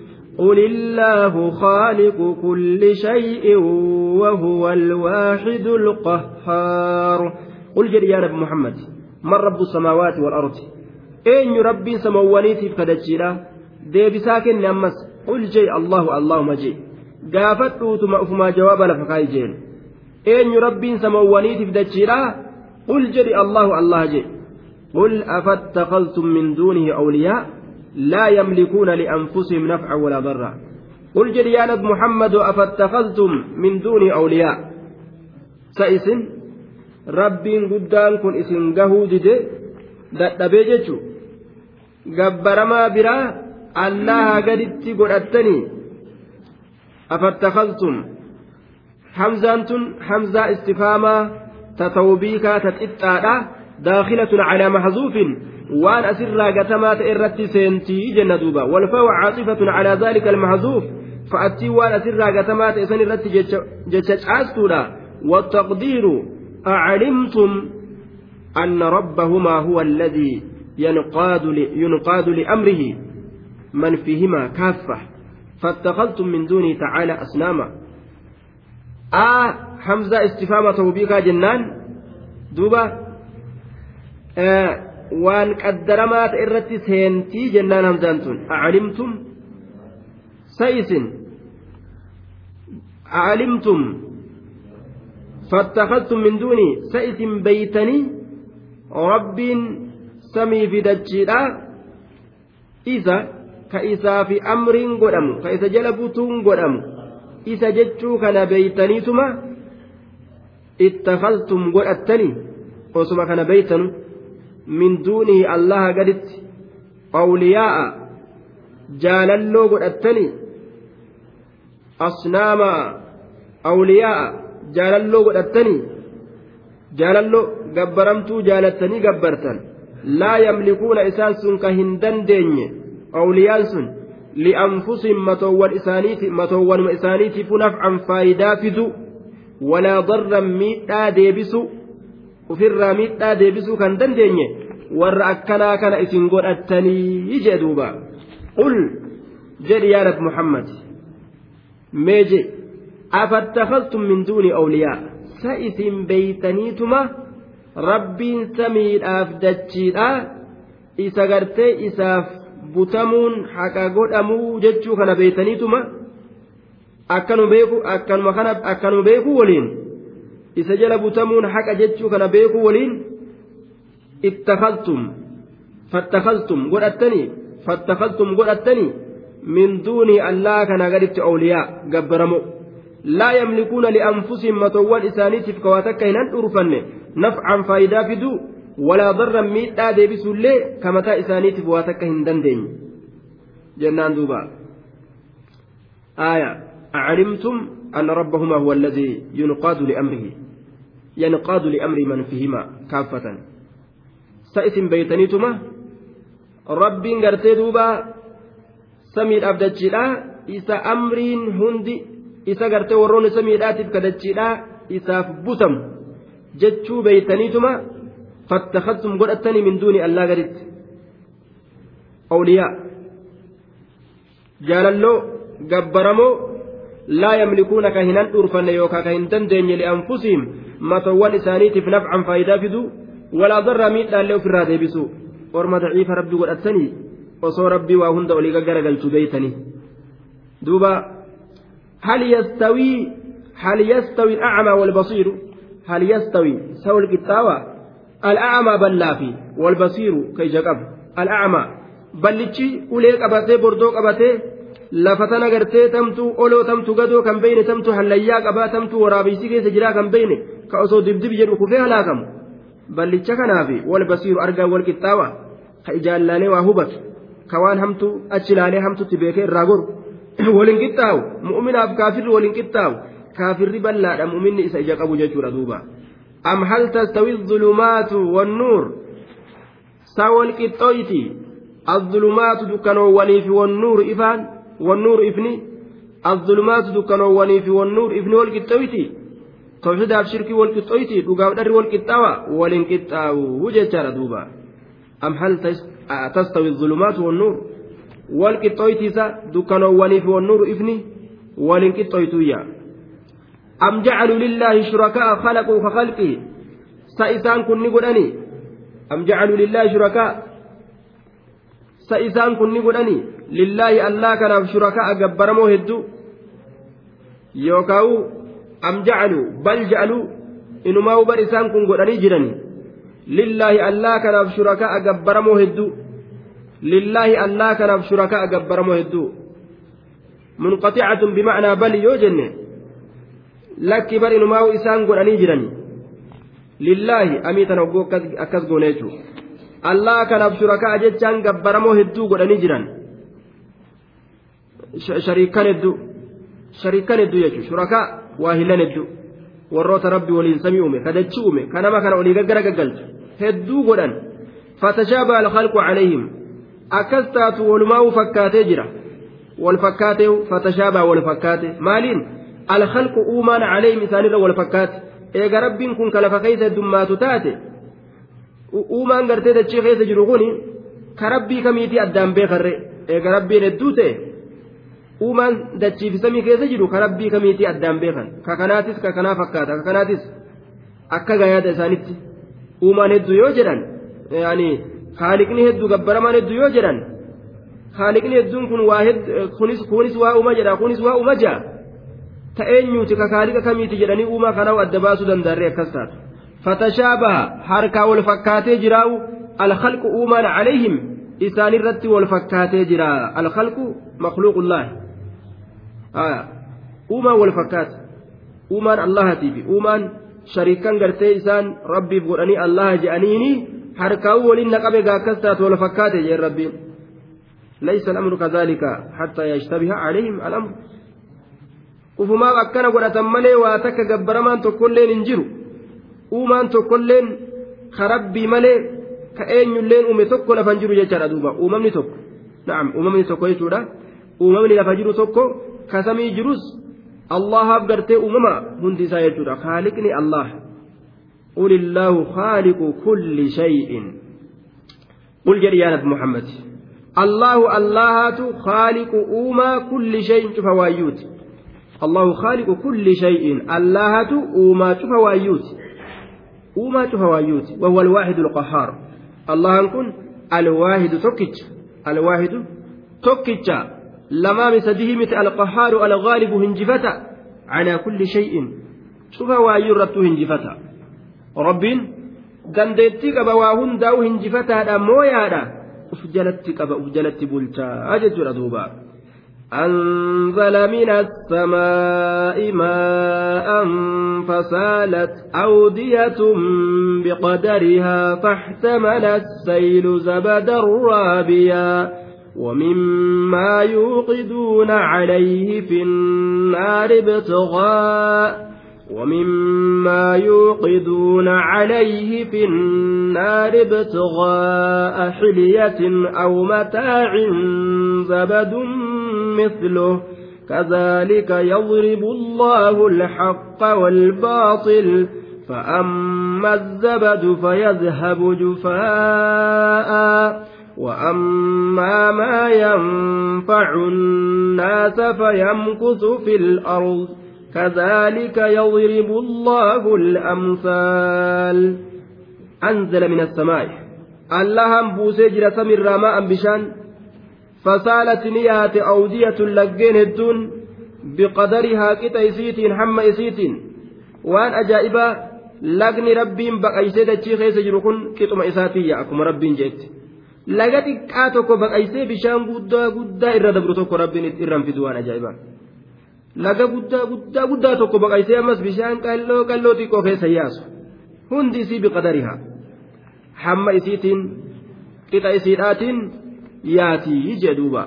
قل الله خالق كل شيء وهو الواحد القهار. قل جري يا رب محمد من رب السماوات والأرض؟ إن ربي سموني في فدجيلا ديب ساكن نمس قل جي الله الله مجي قافت ثم أفما جوابا لفقاي جيل. إن ربي سموني في فدجيلا قل جري الله الله جي. قل أفتخلتم من دونه أولياء؟ لا يملكون لأنفسهم نفعا ولا ضرا قل جل يا نبي محمد أفاتخذتم من دون أولياء سئسن ربين قدان كن قهود dadhabee jechu gabbaramaa biraa allaha gaditti godhattanii afattakhaltum hamzaan tun hamzaa istifaamaa tatawbiikaa ta xixxaadha daakilatun calaa maxzuufin irratti seentii jenna duuba walfaa'u caaxifatun calaa zaalika almahzuuf fa'attii waan asirraa gatamaa ta'e san irratti jecha caastuudha والتقدير أعلمتم أن ربهما هو الذي ينقاد ينقاد لأمره من فيهما كافة فاتخذتم من دونه تعالى أصناما آه حمزة استفهام توبيكا جنان دوبا آه waan qaddaramaa ta'e irratti seentii jennaan hamzaan tun acalimtum sa'isin acalimtum fattakastum min duuni sa'isin beeytanii rabbiin samii fi dachiidha isa ka isaa fi amriin godhamu ka isa jala butuun godhamu isa jechuu kana beeytaniituma ittakastum godhattanii osuma kana beeytanu min duunihi allaha gaditti awliyaa'a jaalalloo godhattanii asnaama awliyaa'a jaalalloo godhattanii jaalalloo gabbaramtuu jaalattanii gabbartan. Laa yamlikuuna isaan sun ka hin dandeenye awliyaan sun li'anfusihim matoowwan isaaniiti matoowwanuma isaaniitiifu nafcan faayidaa fidu walaa darran miidhaa deebisu ofirraa miidhaa deebisuu kan dandeenye warra akkanaa kana isin godhattanii jee duuba. Qul jedhi yaa nabi muhammad mee je afattakhaltum min duuni awliyaa? Sa isin beeytaniituma rabbiin samiidhaaf dachiidha. Isa gartee isaaf butamuun haqa godhamuu jechuu kana beeytaniituma? Akkanuma beeku waliin isa jala butamuun haqa jechuu kana beekuu waliin ittakaltum fattakaltum godhattanii fattakaltum godhattanii min duunii allaa kana gaditti awliyaa gabbaramo laa yamlikuuna lianfusihim matoowwan isaaniitiif kawaa takka hin handhurfanne nafcan faayidaa fiduu walaa darran miidhaa deebisuullee kamataa isaaniitiif waa takka hin dandeenye jennaan duuba aya acalimtum anna rabbahuma huwa alladii yunqaadu liamrihi ينقاد لأمر من فيهما كافة. سئسم بيتنيتما. ربين قرتي دوبا. سمير أبدتشيلا. إسا أمرين هندي. إسا قرتي ورون سمير آتف كدتشيلا. إسا بوتم جتشو بيتنيتما. فاتخذتم قرأتني من دون الله قرت أولياء. جاللو. قبرمو لا يملكون كهنان أرفن يوكا كهن دندن لأنفسهم. Matoowwan isaaniitiif nafcan faayidaa fidu walaa darraa miidhaallee ofirraa deebisu orma daciifa rabbi godhatanii osoo rabbii waa hunda olii gaggaragalchu beeytanii duuba hal yastawii hal yastawi alacmaa walbasiiru hal yastawi sawul qixxaawa alacmaa ballaa fi walbasiiru ka ija qabu alacmaa ballichi ulee qabatee bordoo qabatee lafa tana gartee tamtuu oloo tamtu gadoo kan beeyne tamtu hallayyaa qabaa tamtu waraabeysi keessa jiraa kan beeyne ka osoo dibdib jedhu kufee halaakamu ballicha kanaafi wal basiiru argaa wal qixxaawa ka ijaallaalee waa hubatu ka waan hamtu achi ilaalee hamtutti beekee irraa goru waliin qixxaawu mu'minaaf kaafirri waliin qixxaawu kaafirri bal'aadha mu'minni isa ija qabu jechuudha duuba am hal tastawi dhulumaatu wannuur sa wal qixxooyti الظلمات دكانواني في والنور إفان والنور إفني الظلمات دكانواني في والنور إفني والقطويتي توحيداف شركي والقطويتي dhugaaf dharri walqixxaawa waliin qixxaawu jechaadha duuba am hal tastawi الظلمات والنور walqixxooytiisa dukkanoowwanii fi wannuuru ifni waliin qixxooytuyya am jacaluu lillaahi shurakaa khalaquu ka khalqihi sa isaan kun ni godhani am jacaluu lillaahi shurakaa sa isaan kun ni godhani lillaahi allaa kanaaf shurakaa gabbaramoo hedduu yookaawu bal ja'aluu inumaa bar isaan kun godhanii jirani lillaahi allaa kanaaf shurakaa gabbaramoo hedduu lillaahi allaa kanaaf shurakaa gabbaramoo hedduu munqaxicatun bimacnaa bal yoo jenne lakki bar inumaa isaan godhanii jiran lillaahi amii tana ogguu akkas goone jechuu allaa kanaaf shurakaa jechaan gabbaramoo hedduu godhanii jiran shariikan hedduu shariikan hedduu jechuun shurakaa waa hillan hedduu warroota rabbi waliin samii uume kadachi uume kanama kana olii gaggara gaggalchu hedduu godhan fatashaaba alkhalqu calayhim akkas taatu walumaa'uu fakkaatee jira wal fakkaatee fatashaabaa wal fakkaate maaliin alkhalqu uumaan calayhim isaanirra wal fakkaate eega rabbiin kun kalafa keessa heddummaatu taate uumaan gartee dachii keessa jiru kun ka rabbii kamiitii addaan beekarre eega rabbiin hedduu ta'e uumaan dachiif samii keessa jiru ka rabbii kamiitii addaan beekan? Ka kanaatis ka kanaa fakkaata ka kanaatis akka gayaada isaanitti uumaan hedduu yoo jedhan yaanii haaliqni hedduu gabbaramaan hedduu yoo jedhan haaliqni hedduun kun waa kunis kunis waa uma jedha kunis waa uma jaa? Ta'eenyuuti ka haaliqa kamiiti jedhanii uumaa kanaa adda baasuu danda'arree akkas taatu? Fatashaabaha harkaa wal fakkaatee jiraa'u alkhalqu uumaan calayhim isaanirratti wal fakkaatee jira alkhalqu makluuqullaahi uumaan wal fakkaata uumaan allahatiifi uumaan shariikan gartee isaan rabbiif godhanii allaha je'aniini harkaa'uu waliin naqabe gaakkas taatu wal fakkaate jeen rabbiin laysa al'amru kadhalika hattaa yashtabiha calayhim al'amru ufumaaf akkana godhatan malee waa takka gabbaramaan tokkolleen hin jiru uumaan tokkolleen ka rabbii malee ka eenyulleen uume tokko lafan jiru jechaadha duuba uumamni tokko na'am uumamni tokko jechuudha uumamni lafa jiru tokko ka samii jirus allahaaf gartee uumama hundi isaa jechuudha haaliqni allah قل الله خالق كل شيء. قل جل يا محمد. الله الله خالق أوما كل شيء. شوف وايوت الله خالق كل شيء. الله أوما. شوف وايوت أوما شوف وايوت وهو الواحد القهار. الله كن الواحد توكيتش. الواحد توكيتش. لما مسده مثل القهار الغالب هنجفتا على كل شيء. شوف وايورته هنجفتا. rabbiin dandeettii qaba waa hundaa'u hinjifataadha mooyaadha uf jalatti qaba uf jalatti أنزل من السماء ماء فسالت أودية بقدرها فاحتمل السيل زبدا رابيا ومما يوقدون عليه في النار ابتغاء ومما يوقدون عليه في النار ابتغاء حلية أو متاع زبد مثله. كذلك يضرب الله الحق والباطل فأما الزبد فيذهب جفاء. وأما ما ينفع الناس فيمكث في الأرض كذلك يضرب الله الأمثال أنزل من السماء اللهم بوسجر سمر ماء بشان فسالت نيات أودية لقين الدون بقدرها كتا إسيتين حم إسيتين. وأن أجائبا rabbiin baqaysee dachii keessa jiru kun qixuma isaatiyya akkuma rabbiin jeetti laga xiqqaa tokko baqaysee bishaan guddaa guddaa irra dabru tokko rabbiin irraan fidu waan ajaa'ibaa laga guddaa guddaa guddaa tokko baqaysee ammas bishaan qalloo qalloo xiqqoo keessa yaasu hundi isii biqadarihaa hamma isiitiin qixa isiidhaatiin yaatii jee duuba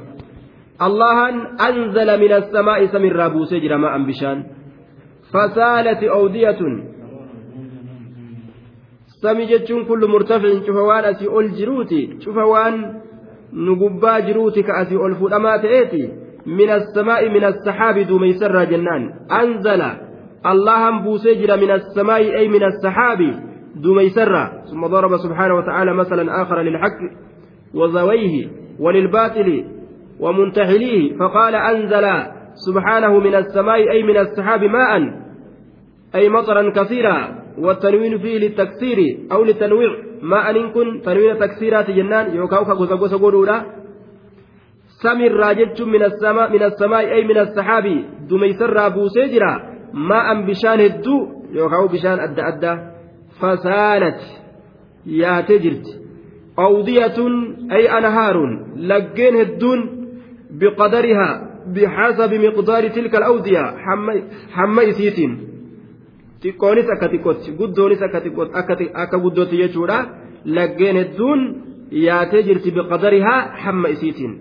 allahan anzala min assamaa'i samirraa buusee jira ma'an bishaan fasaalati awdiyatun jechuun kullu murtaficin cufa waan asii ol jiruuti cufa waan nu gubbaa jiruuti ka asii ol fudhamaa ta'eeti min assamaa'i min assaxaabi duumeysarraa jennaan anzala allahan buusee jira min assamaa'i ay min assaxaabi duumeysarraa ثم ضرب سبحانه وتعالى مثلا آخر للحق وزويه وللباطل ومنتحليه فقال أنزل سبحانه من السماء أي من السحاب ماء أي مطرا كثيرا والتنوين فيه للتكسير أو للتنويع ما أن كن تنوين تكسيرات جنان يوكاوكا غوزا غودا سمي الراجج من السماء من السماء أي من السحاب. دميسر بوسيجرا ما أن بشان الدو يوكاو بشان أدى أدى. فسالت. يا تجرت. أودية أي أنهار. لجين الدون بقدرها. بحسب مقدار تلك الأودية حمى إسيتين xiqqoonis akka xiqqootti guddoonis akka guddootti jechuudha laggeen hedduun yaatee jirti biqadarihaa hamma isiitiin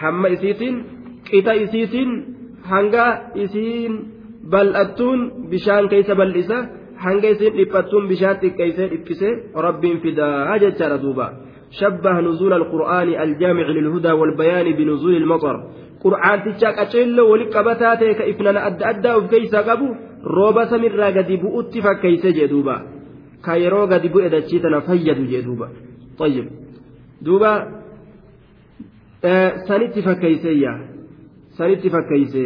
hamma isiitiin qixa isiitiin hanga isiin bal'attuun bishaan keessa bal'isa hanga isiin dhiphattuun bishaan xiqqeessee dhiphisee rabbiin fidaa jechaadha duuba شبه نزول القرآن الجامع للهدى والبيان بنزول المطر قرآن تشاك أشيل ولك بتاتي كإفنان أدى وكيسا قبو rooba samirraa gadi bu'utti fakkeeyse jee duuba ka yeroo gadi bu'e dachii tana fayyadu duuba طيب duuba sanitti fakkeeyseeyya sanitti fakkeeyse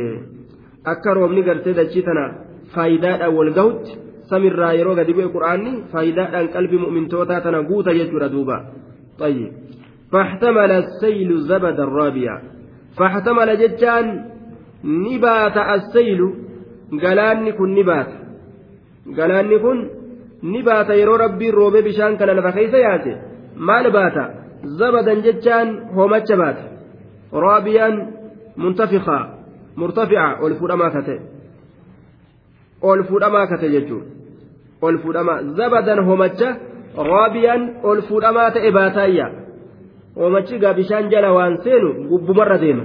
akka roobni gartee dachii tana faayidaadhaan wal gahutti samirraa yeroo gadi bu'e qura'aanni faayidaadhaan qalbii mu'mintootaa tana guuta jechuudha duuba طيب فاحتمل السيل زبد الرابية فاحتمل جتان نبات السيل galaanni kun ni baata. Galaanni kun ni baata yeroo rabbiin roobee bishaan kana lafa keessa yaase maal baata? Zabadan jechaan hoomacha baata. Raabiyaan muntafiqaa murtafica ol fuudhamaa kate ol fuudhamaa kate jechuun ol fuudhamaa. Zabadan hoomacha raabiyaan ol fuudhamaa ta'e baataayya hoomachi gaa bishaan jala waan seenu gubbumarra deema.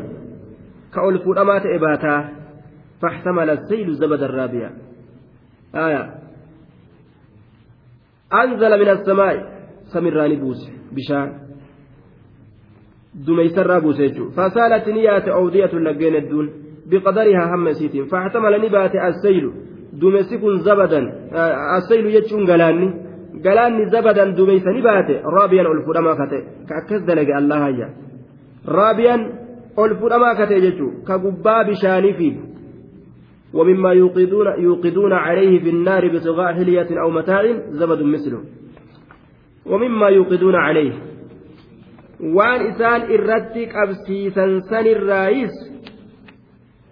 Ka ol fuudhamaa ta'e baataa فاحتمل السيل زبد الرابية آية. أنزل من السماء سمراني بوس بشان دميسر بوس فسالت نيات أودية لقين الدون. بقدرها هم سيتين. فاحتمل نبات السيل. دمسك زبدا. السيل يجون قلاني قلاني زبدا دميس نبات رابيا الفرما كته. كأكز الله هيا. رابيا الفرما كته يجو. كقبا بشاني فيه. ومما يوقدون يوقدون عليه في النار ابتغاء حلية أو متاع زبد مثله. ومما يوقدون عليه. إسان إرتك أبسيسا سن الرئيس.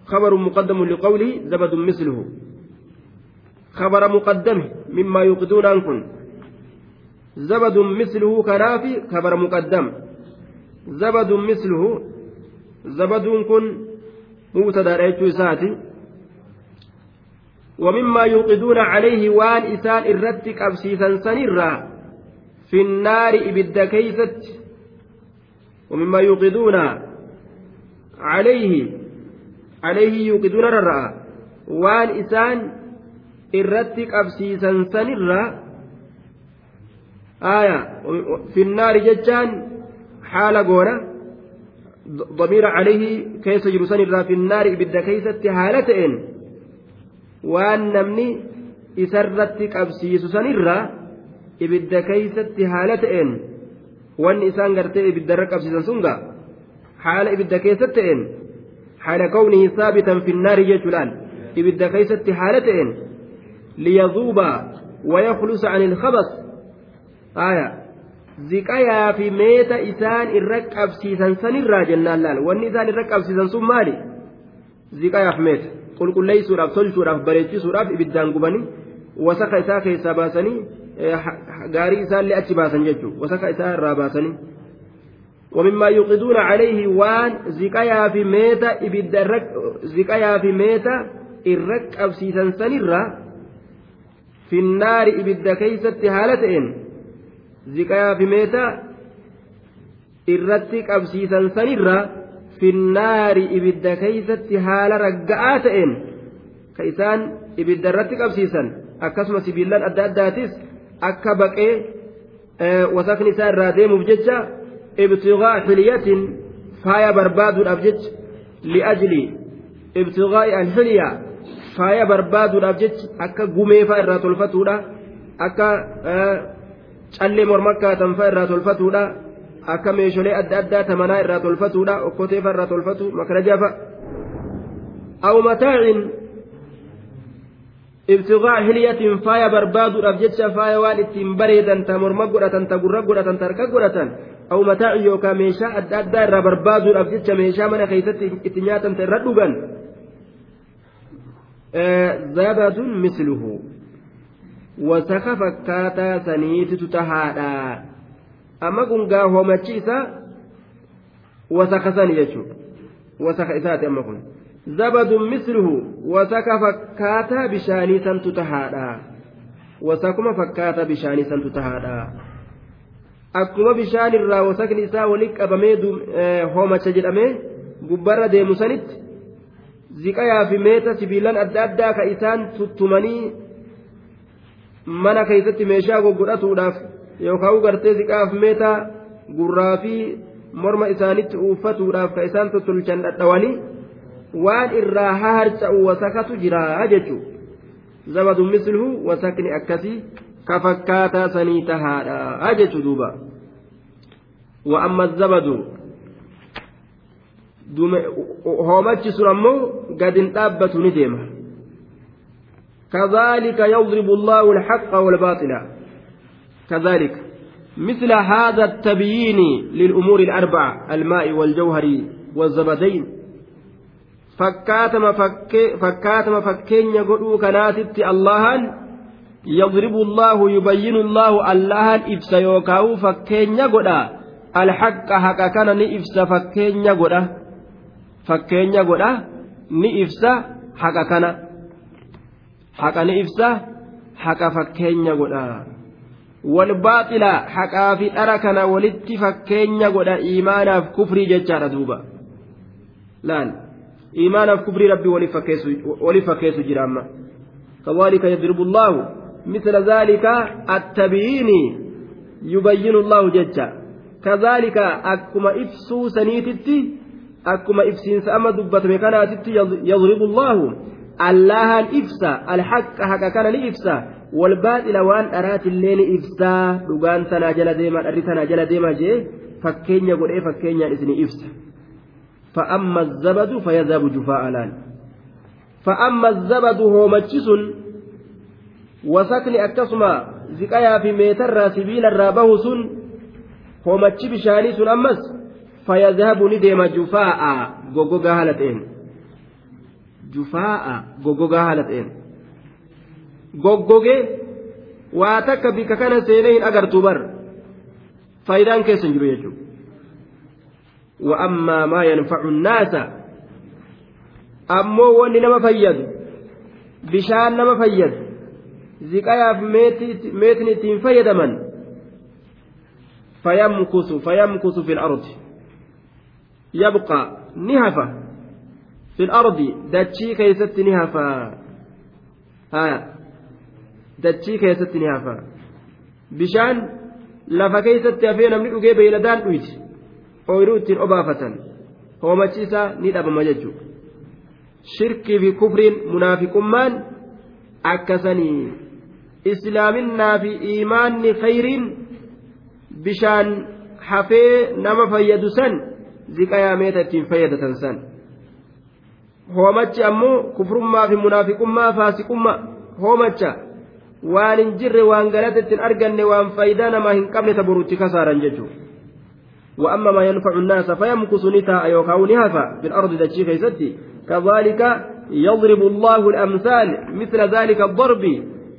خبر مقدم لقوله زبد مثله. خبر مقدم مما يوقدون عنكم. زبد مثله كنافي خبر مقدم. زبد مثله. زبد كن مبتدأ رأيت ومما يوقدون عليه وان إسان إرتك أبسيسا سنرا في النار إبد كيست. ومما يوقدون عليه عليه يوقدون ررأ. وان إسان إرتك أبسيسا سنرا آية في النار ججان حال قونا. ضمير عليه كيس جرسان في النار إبد كيست هالتين waan namni isarratti qabsiisu sanirraa ibidda keeysatti haala ta'een wanni isaan gartee ibiddarra qabsiisan sunga haala ibidda keessatti ta'een haala kawnihi saabitan finnaari jechuudhaan ibidda keeysatti haala ta'een liyazuuba wayaklusa an ilkhabas aya ziqayaa fi meeta isaan irra qabsiisan sanirraa jennaan laal wanni isaan irra qabsiisan sun maali ziqayaaf meeta qulqulleessuudhaaf tolchuudhaaf bareechisuudhaaf ibiddaan gubanii wasaka isaa keessaa baasanii gaarii isaallee achi baasan jechuudha wasaka isaa irraa baasanii. ومما يوقدون عليه وان زكايا في ميتا إبدا الرك زكايا في ميتا الرك أبسيسا سنرا في النار إبدا كيست هالتين زكايا في ميتا الرتك أبسيسا سنرا keeysatti haala ragga'aa ta'een ka isaan ibidda irratti qabsiisan akkasuma sibiilaan adda addaatis akka baqee wasakni isaa irraa deemuuf jecha ibtigaa xiliyatin faaya barbaaduudhaaf jecha li'ajli ibtigaa alxiliyaa faaya barbaaduudhaaf jecha akka gumeefaa irraa tolfatuudha akka callee mormakkaatan fa'a irraa tolfatuudha akka meeshaalee adda addaa tamanaa irraa tolfatuudha okkoteefa irraa tolfatu makarajaafa aw mataacin ibtigaa hiliyatiin faaya barbaaduudhaaf jecha faaya waan ittiin bareedan ta morma godhatan ta gurra godhatan ta harka godhatan aw mataacin yookaan meeshaa adda addaa irraa barbaaduudhaaf jecha meeshaa mana keessatti itti nyaatan ta irra dhugan zabadun misluhu wasaka fakkaataa saniititu tahaadha amma kun gaa hoomachi isaa wasaka sani jechuudha wasaka isaati amma kun zabadun misluhu wasaka fakkaataa bishaanii santu tahaadha wasakuma fakkaataa bishaanii santu tahaadha akkuma bishaan irraa wasakni isaa walitti qabamee hoomacha jedhamee gubbarra deemu sanitti ziqayaa fi meeta sibiilan adda addaa ka isaan tuttumanii mana keessatti meeshaa goggodhatuudhaaf yookaan gartee ziqaaf meetaa gurraa fi morma isaanitti uffatuudhaaf ka isaan tottolchan dhadhawanii waan irraa harca'u wasakatu jira jechuudha zabadu misluhu wasakni akkasii ka fakkaataa sanii tahaadha jechuudha duuba wa'amma zabadu hoomachi sun ammoo gadin dhaabbatu ni deema. كذلك يضرب الله الحق والباطل كذلك مثل هذا التبيين للأمور الأربعة الماء والجوهر والزبدين فكاتم فك فكاتم فكين يقولوا كناتت اللهن يضرب الله يبين الله اللهن إبس يوكاو فكين يقولا الحق حق كان نئفس فكين يقولا فكين يقولا نئفس حق كان haqa ni ibsa haqa fakkeenya godha walbaaxila haqaa fi dhara kana walitti fakkeenya godha iimaanaaf kufrii jechaadha duuba laal iimaanaaf kufrii rabbii waliif fakkeessu jira amma كذلك يضرب الله مثل ذلك التبيين يبين الله ججا كذلك أكما إفسو سنيتتي أكما إفسين سأما دبت مكاناتتي يضرب الله allahan ibsa alhaqa haqa kana ni ibsa walbaaxila waan dharaatillee ni ibsaa dhugaan tanaa jala deemaa dharri tanaa jala deemaa jee fakkeenya godhee fakkeenyaan isini ibsa فأما الزبد فيذهب جفاء لأن فأما الزبد هو مجس وسكن أكسما زكايا في ميتر سبيل الرابه سن هو مجس بشاني سن أمس فيذهب ندم جفاء غوغوغا هالتين goggogaa haala ta'een goggogee waa takka bikka kana seenee hin agartuu bar. Faayidaan keessa hin jiru jechuudha. Wa'ammaa maa yanfacu naasa ammoo wanni nama fayyadu bishaan nama fayyadu ziqayaaf meetin ittiin fayyadaman fayyamkusu fayyamkusu fil ardi. Yabqa ni hafa. Fil ardi dachii keessatti ni hafa. Haa. ها دتشي كيست نهفا بشان lafa keessatti hafee namni dhugee beeyladaan dhuyiti ooyiruu ittiin obaafatan hoomachiisaa ni dhabama jechuudha shirkii fi kufriin munaafiqummaan akkasanii islaaminaa fi iimaanni khayriin bishaan hafee nama fayyadu san ziqayaa meeta ittiin fayyadatan san. hoomachi ammoo kufrummaa fi munaafiqummaa faasiqummaa hoomacha waan hin jirre waan galata ittiin arganne waan faayidaa namaa hin qabne taburutti kasaaran jechuudha. وأما ما ينفع الناس فيمكث نتاء يوكاو نهفا في الأرض دتشي كيستي كذلك يضرب الله الأمثال مثل ذلك الضرب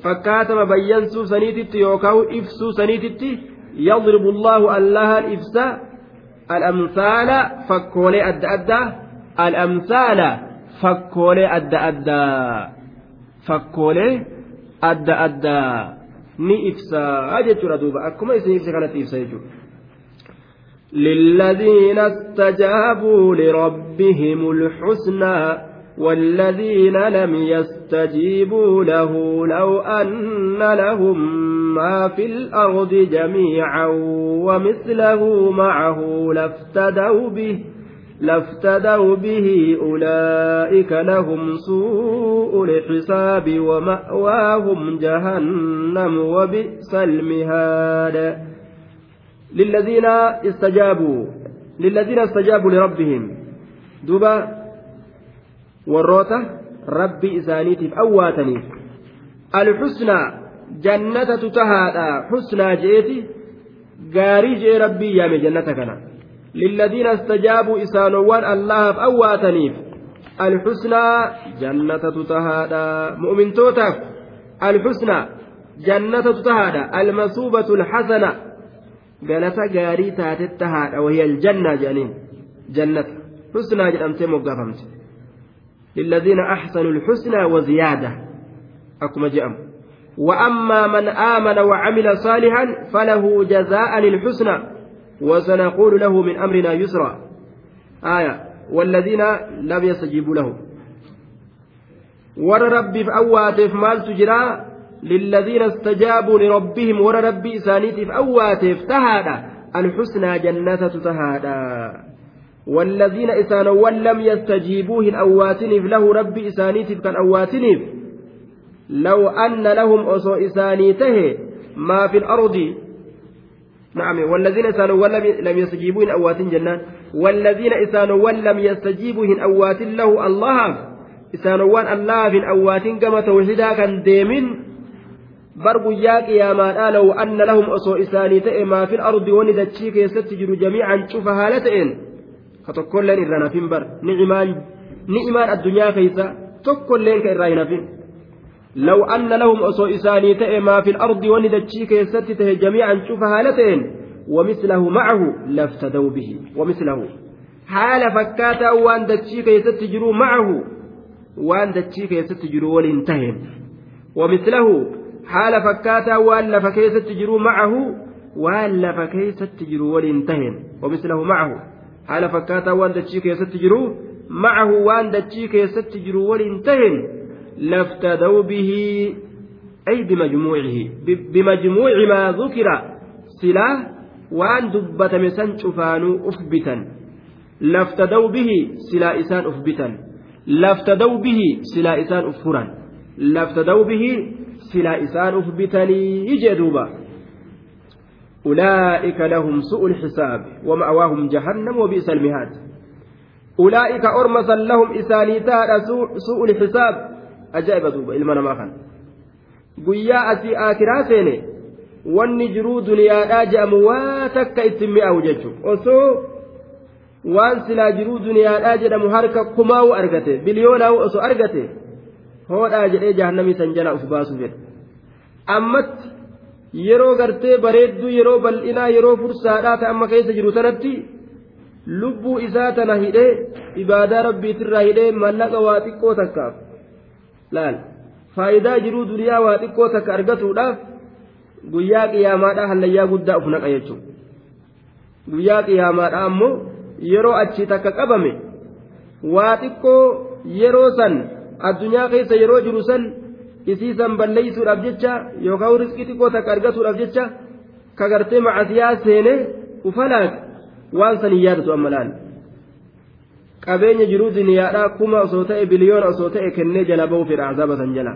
فكاتم بينسو سنيتت يوكاو إفسو سنيتت يضرب الله الله الإفساء الأمثال فكولي أد أدى الأمثال fakkoolee adda addaa fakkoolee adda addaa ni ibsaa jechuudha duuba akkuma isin ibsa kanatti ibsa jechuudha للذين استجابوا لربهم الحسنى والذين لم يستجيبوا له لو أن لهم ما في الأرض جميعا ومثله معه لافتدوا به لافتدوا به أولئك لهم سوء الحساب ومأواهم جهنم وبئس المهاد. للذين استجابوا للذين استجابوا لربهم. دبا وروته ربي إسانيتف أواتني. الحسنى جنة تهادى حسنى جئتي gaarii jee rabbii yaame jannata kana للذين استجابوا إسانوان الله أواتنيف الحسنى جنة تتهادى. مؤمن توتف الحسنى جنة تتهادى. المصوبة الحسنة. قالت قاري تاتتهادى وهي الجنة جانين جنة. حسنى جنة مقافمت للذين أحسنوا الحسنى وزيادة. أكما جأم وأما من آمن وعمل صالحا فله جزاء الحسنى وسنقول له من أمرنا يسرا. آية. والذين لم يستجيبوا له. ور ربي في أواتف مال تجرى للذين استجابوا لربهم ور ربي إسانيتي في أواتف تهادا. الحسنى جنة تهادا. والذين إسانوا لم يستجيبوه أواتنف له ربي إسانيتف كان أواتنف لو أن لهم أصو إسانيته ما في الأرض نعم. والذين إسانوا ولم لم يستجيبوا إن أوات جنان والذين إسانوا ولم يستجيبوا إن أوات له الله. إسانوا وان الله في أوات كما توحيدا كان ديمين. بربو يا قياما لو أن لهم أصو إساني ما في الأرض وندتشيك يستجر جميعا شوف هالتين فتقول لن إرانا فين بر. نعمان نعمان الدنيا كيسا. تقول لن كإرانا فين. لو أن لهم أصو إساني تأي ما في الأرض وندتشي كيست تهي جميعا شوف هالتين ومثله معه لافتدوا به ومثله. حال فكاتا وان دتشي كيست جرو معه وان دتشي كيست جرو ومثله حال فكاتا وان لفكيست جرو معه وان لفكيست جرو ولنتهم ومثله معه حال فكاتا وان دتشي كيست جرو معه وان دتشي كيست جرو لافتدوا به أي بمجموعه بمجموع ما ذكر سلا وأن دبت مسن شفانو أثبتا لافتدوا به سلا إسان أثبتا لافتدوا به سلا إسان أفرا لافتدوا به سلا إسان أثبتني يجدوبا أولئك لهم سوء الحساب ومأواهم جهنم وبئس المهاد. أولئك أرمسا لهم إسانيتا سوء الحساب. Ajaa'iba duuba ilma namaa kan guyyaa asii akiraa seene wanni jiruu duniyaadhaa je'amu waa takka ittiin mi'aawu jechuudha osoo waan silaa jiruu duniyaadhaa jedhamu harka kumaa'u argate biliyoonaawu osoo argate hoodhaa jedhee jahannamii san jala uf baasuu fedha ammatti yeroo gartee bareedduu yeroo bal'inaa yeroo fursaadhaa amma keessa jiru sanatti lubbuu isaa tana hidhee ibaadaa rabbiitirraa hidhee mallaqa waa xiqqoo takkaaf laal faayidaa jiruu duniyaa waa xiqqoo takka argatuudhaaf guyyaa qiyaamaadhaa hallayyaa guddaa uf naqa jechuudha guyyaa qiyaamaadhaa ammoo yeroo achi takka qabame waa xiqqoo yeroo san addunyaa keessa yeroo jiru san isii san balleeysuudhaaf jecha yookaan riskii xiqqoo takka argatuudhaaf jecha ka gartee macasiyaa seenee ufalaaq waan san hin yaadatu amma laal. Qabeenya jiruu duniyaadhaa kuma osoo ta'e biliyoona osoo ta'e kennee jala ba'uu fedha azaaba san jala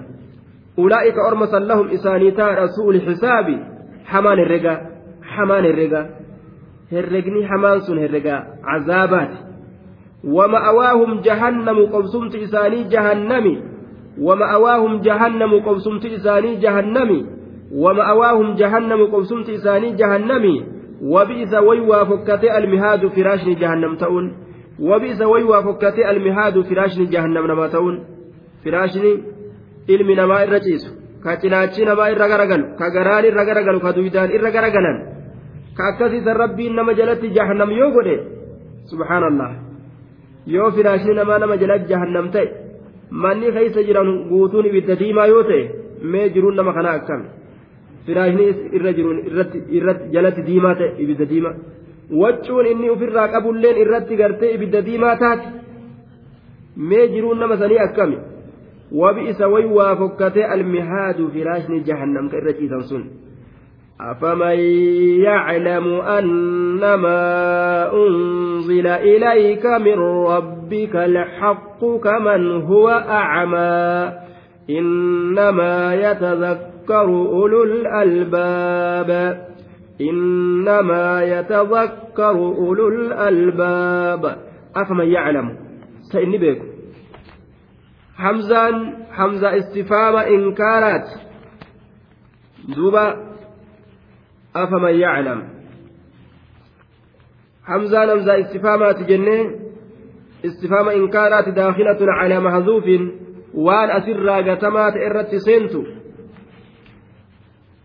ulaa'ika orma san lahum isaanii taadha su'ul xisaabi hamaan herrega hamaan herrega herregni hamaan sun herrega azaabaati ومأواهم جهنم قبسمت إساني جهنمي ومأواهم جهنم قبسمت إساني جهنمي ومأواهم جهنم قبسمت إساني جهنمي وبئس ويوا فكتي المهاد فراشني جهنم تؤن وبئس ويوا فكتي المهاد فراشني جهنم نما تؤن فراشني garaan irra garagalu ka duydaan irra garagalan ka akkasiisan rabbiin nama jalatti jahannam yoo godhe subhaanallah yoo firaashni namaa nama jalatti jahannam ta'e manni keessa jiran guutuun ibidda diimaa yoo ta'e mee jiruun nama kanaa akkam firaashni irra jiruun irratti jalatti diimaa ta'e ibidda diimaa waccuun inni ofirraa qabulleen irratti gartee ibidda diimaa taate mee jiruun nama sanii akkami wabi'isa way waa fokkatee almihaadu firaashni jahannamka irra ciisan sun أفمن يعلم أنما أنزل إليك من ربك الحق كمن هو أعمى إنما يتذكر أولو الألباب إنما يتذكر أولو الألباب. أفمن يعلم؟ سإني بيكم. حمزان حمزة استفهام إنكارات دوبا. أفمن يعلم؟ حمزة نمزة استفهامات جنة. استفهام إنكارات داخلة على محذوف. وان أسر قتمات إرت سنتو.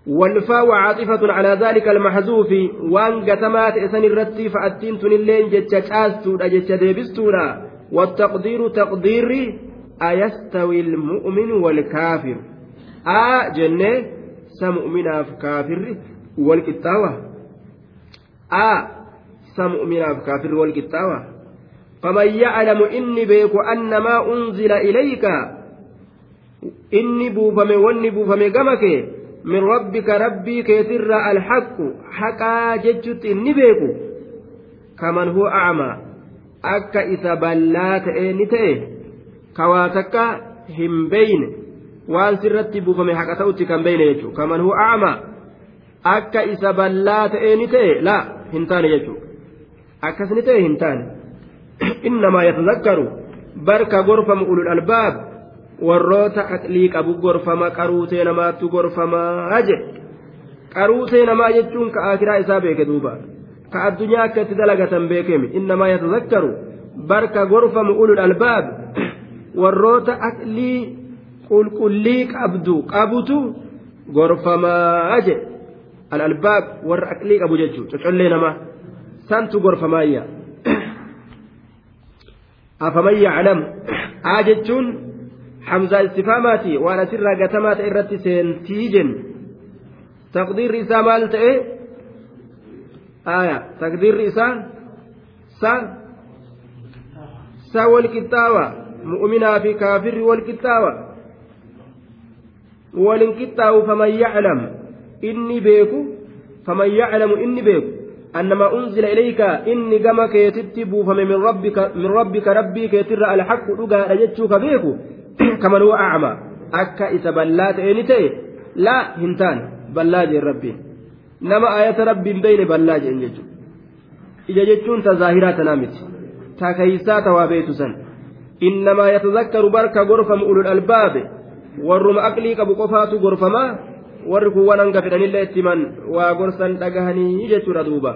والفاء عاطفة على ذلك المحذوف وان قتمات إسن الرتي فأتين تنلين جتش آستو جتش ديبستونا. والتقدير تقدير أيستوي المؤمن والكافر. آ جنة سمؤمنا في كافر والكتاوة. آ سمؤمنا في كافر والكتاوة. فمن يعلم إني بيك أن ما أنزل إليك إني بوفمي وني بوفمي min rabbika rabbii keetirraa alhaqqu haqaa jechutti inni beeku kaman huwa acmaa akka isa ballaa ta'e ni ta'e kawaa takka hin beyne waan sirratti buufame haqa ta'utti kan beyne jechuu kaman huwa acmaa akka isa ballaa ta'e ni ta'e laa hin taane jechuu akkas ni ta'e hin taane. [clears throat] Innamaa yatazakkaru barka gorfamu ulul albaab warroota aqlii qabu gorfama qaruutee namaattu gorfamaa jedhe qaruutee namaa jechuun ka akiraa isaa beeke duuba. Ka addunyaa akka itti dalagatan beekemi innamaa yatazakkaru barka gorfamu ulul albaab [clears throat] warroota aqlii qulqullii qabdu qabutu gorfamaa jedhe al-albaab warra aqlii qabu jechuudha. Cocollee namaa santu gorfamaayya [clears throat] afaman yaclam [clears throat] aa jechuun hamzaa istifaamaati waan asirraa gatamaa ta'e irratti seentii jennu taqdiirri isaa maal ta'e aya taqdiirri isaa sa sa wal qixxaawa mu'minaa fi kaafirri wal qixxaawa walin qixxaawu faman yaclam inni beeku faman yaclamu inni beeku أنما أنزل إليك إني كما كيتتي بوفم من ربك من ربك ربي كيتر الحق لقى رجتشوك بيكو كمن هو أعمى أكا إذا بلات إنتي لا هنتان بلاج ربي نما آية ربي بين بلاج إن جتشو إذا جتشون تظاهرات نامت تاكيسات وبيت سن إنما يتذكر بركة غرفة أولو الألباب warruma aqlii qabu qofaatu gorfamaa. Warri kun waan hanga fedhanillee itti himan waa gorsan dhagahanii jechuudha duuba.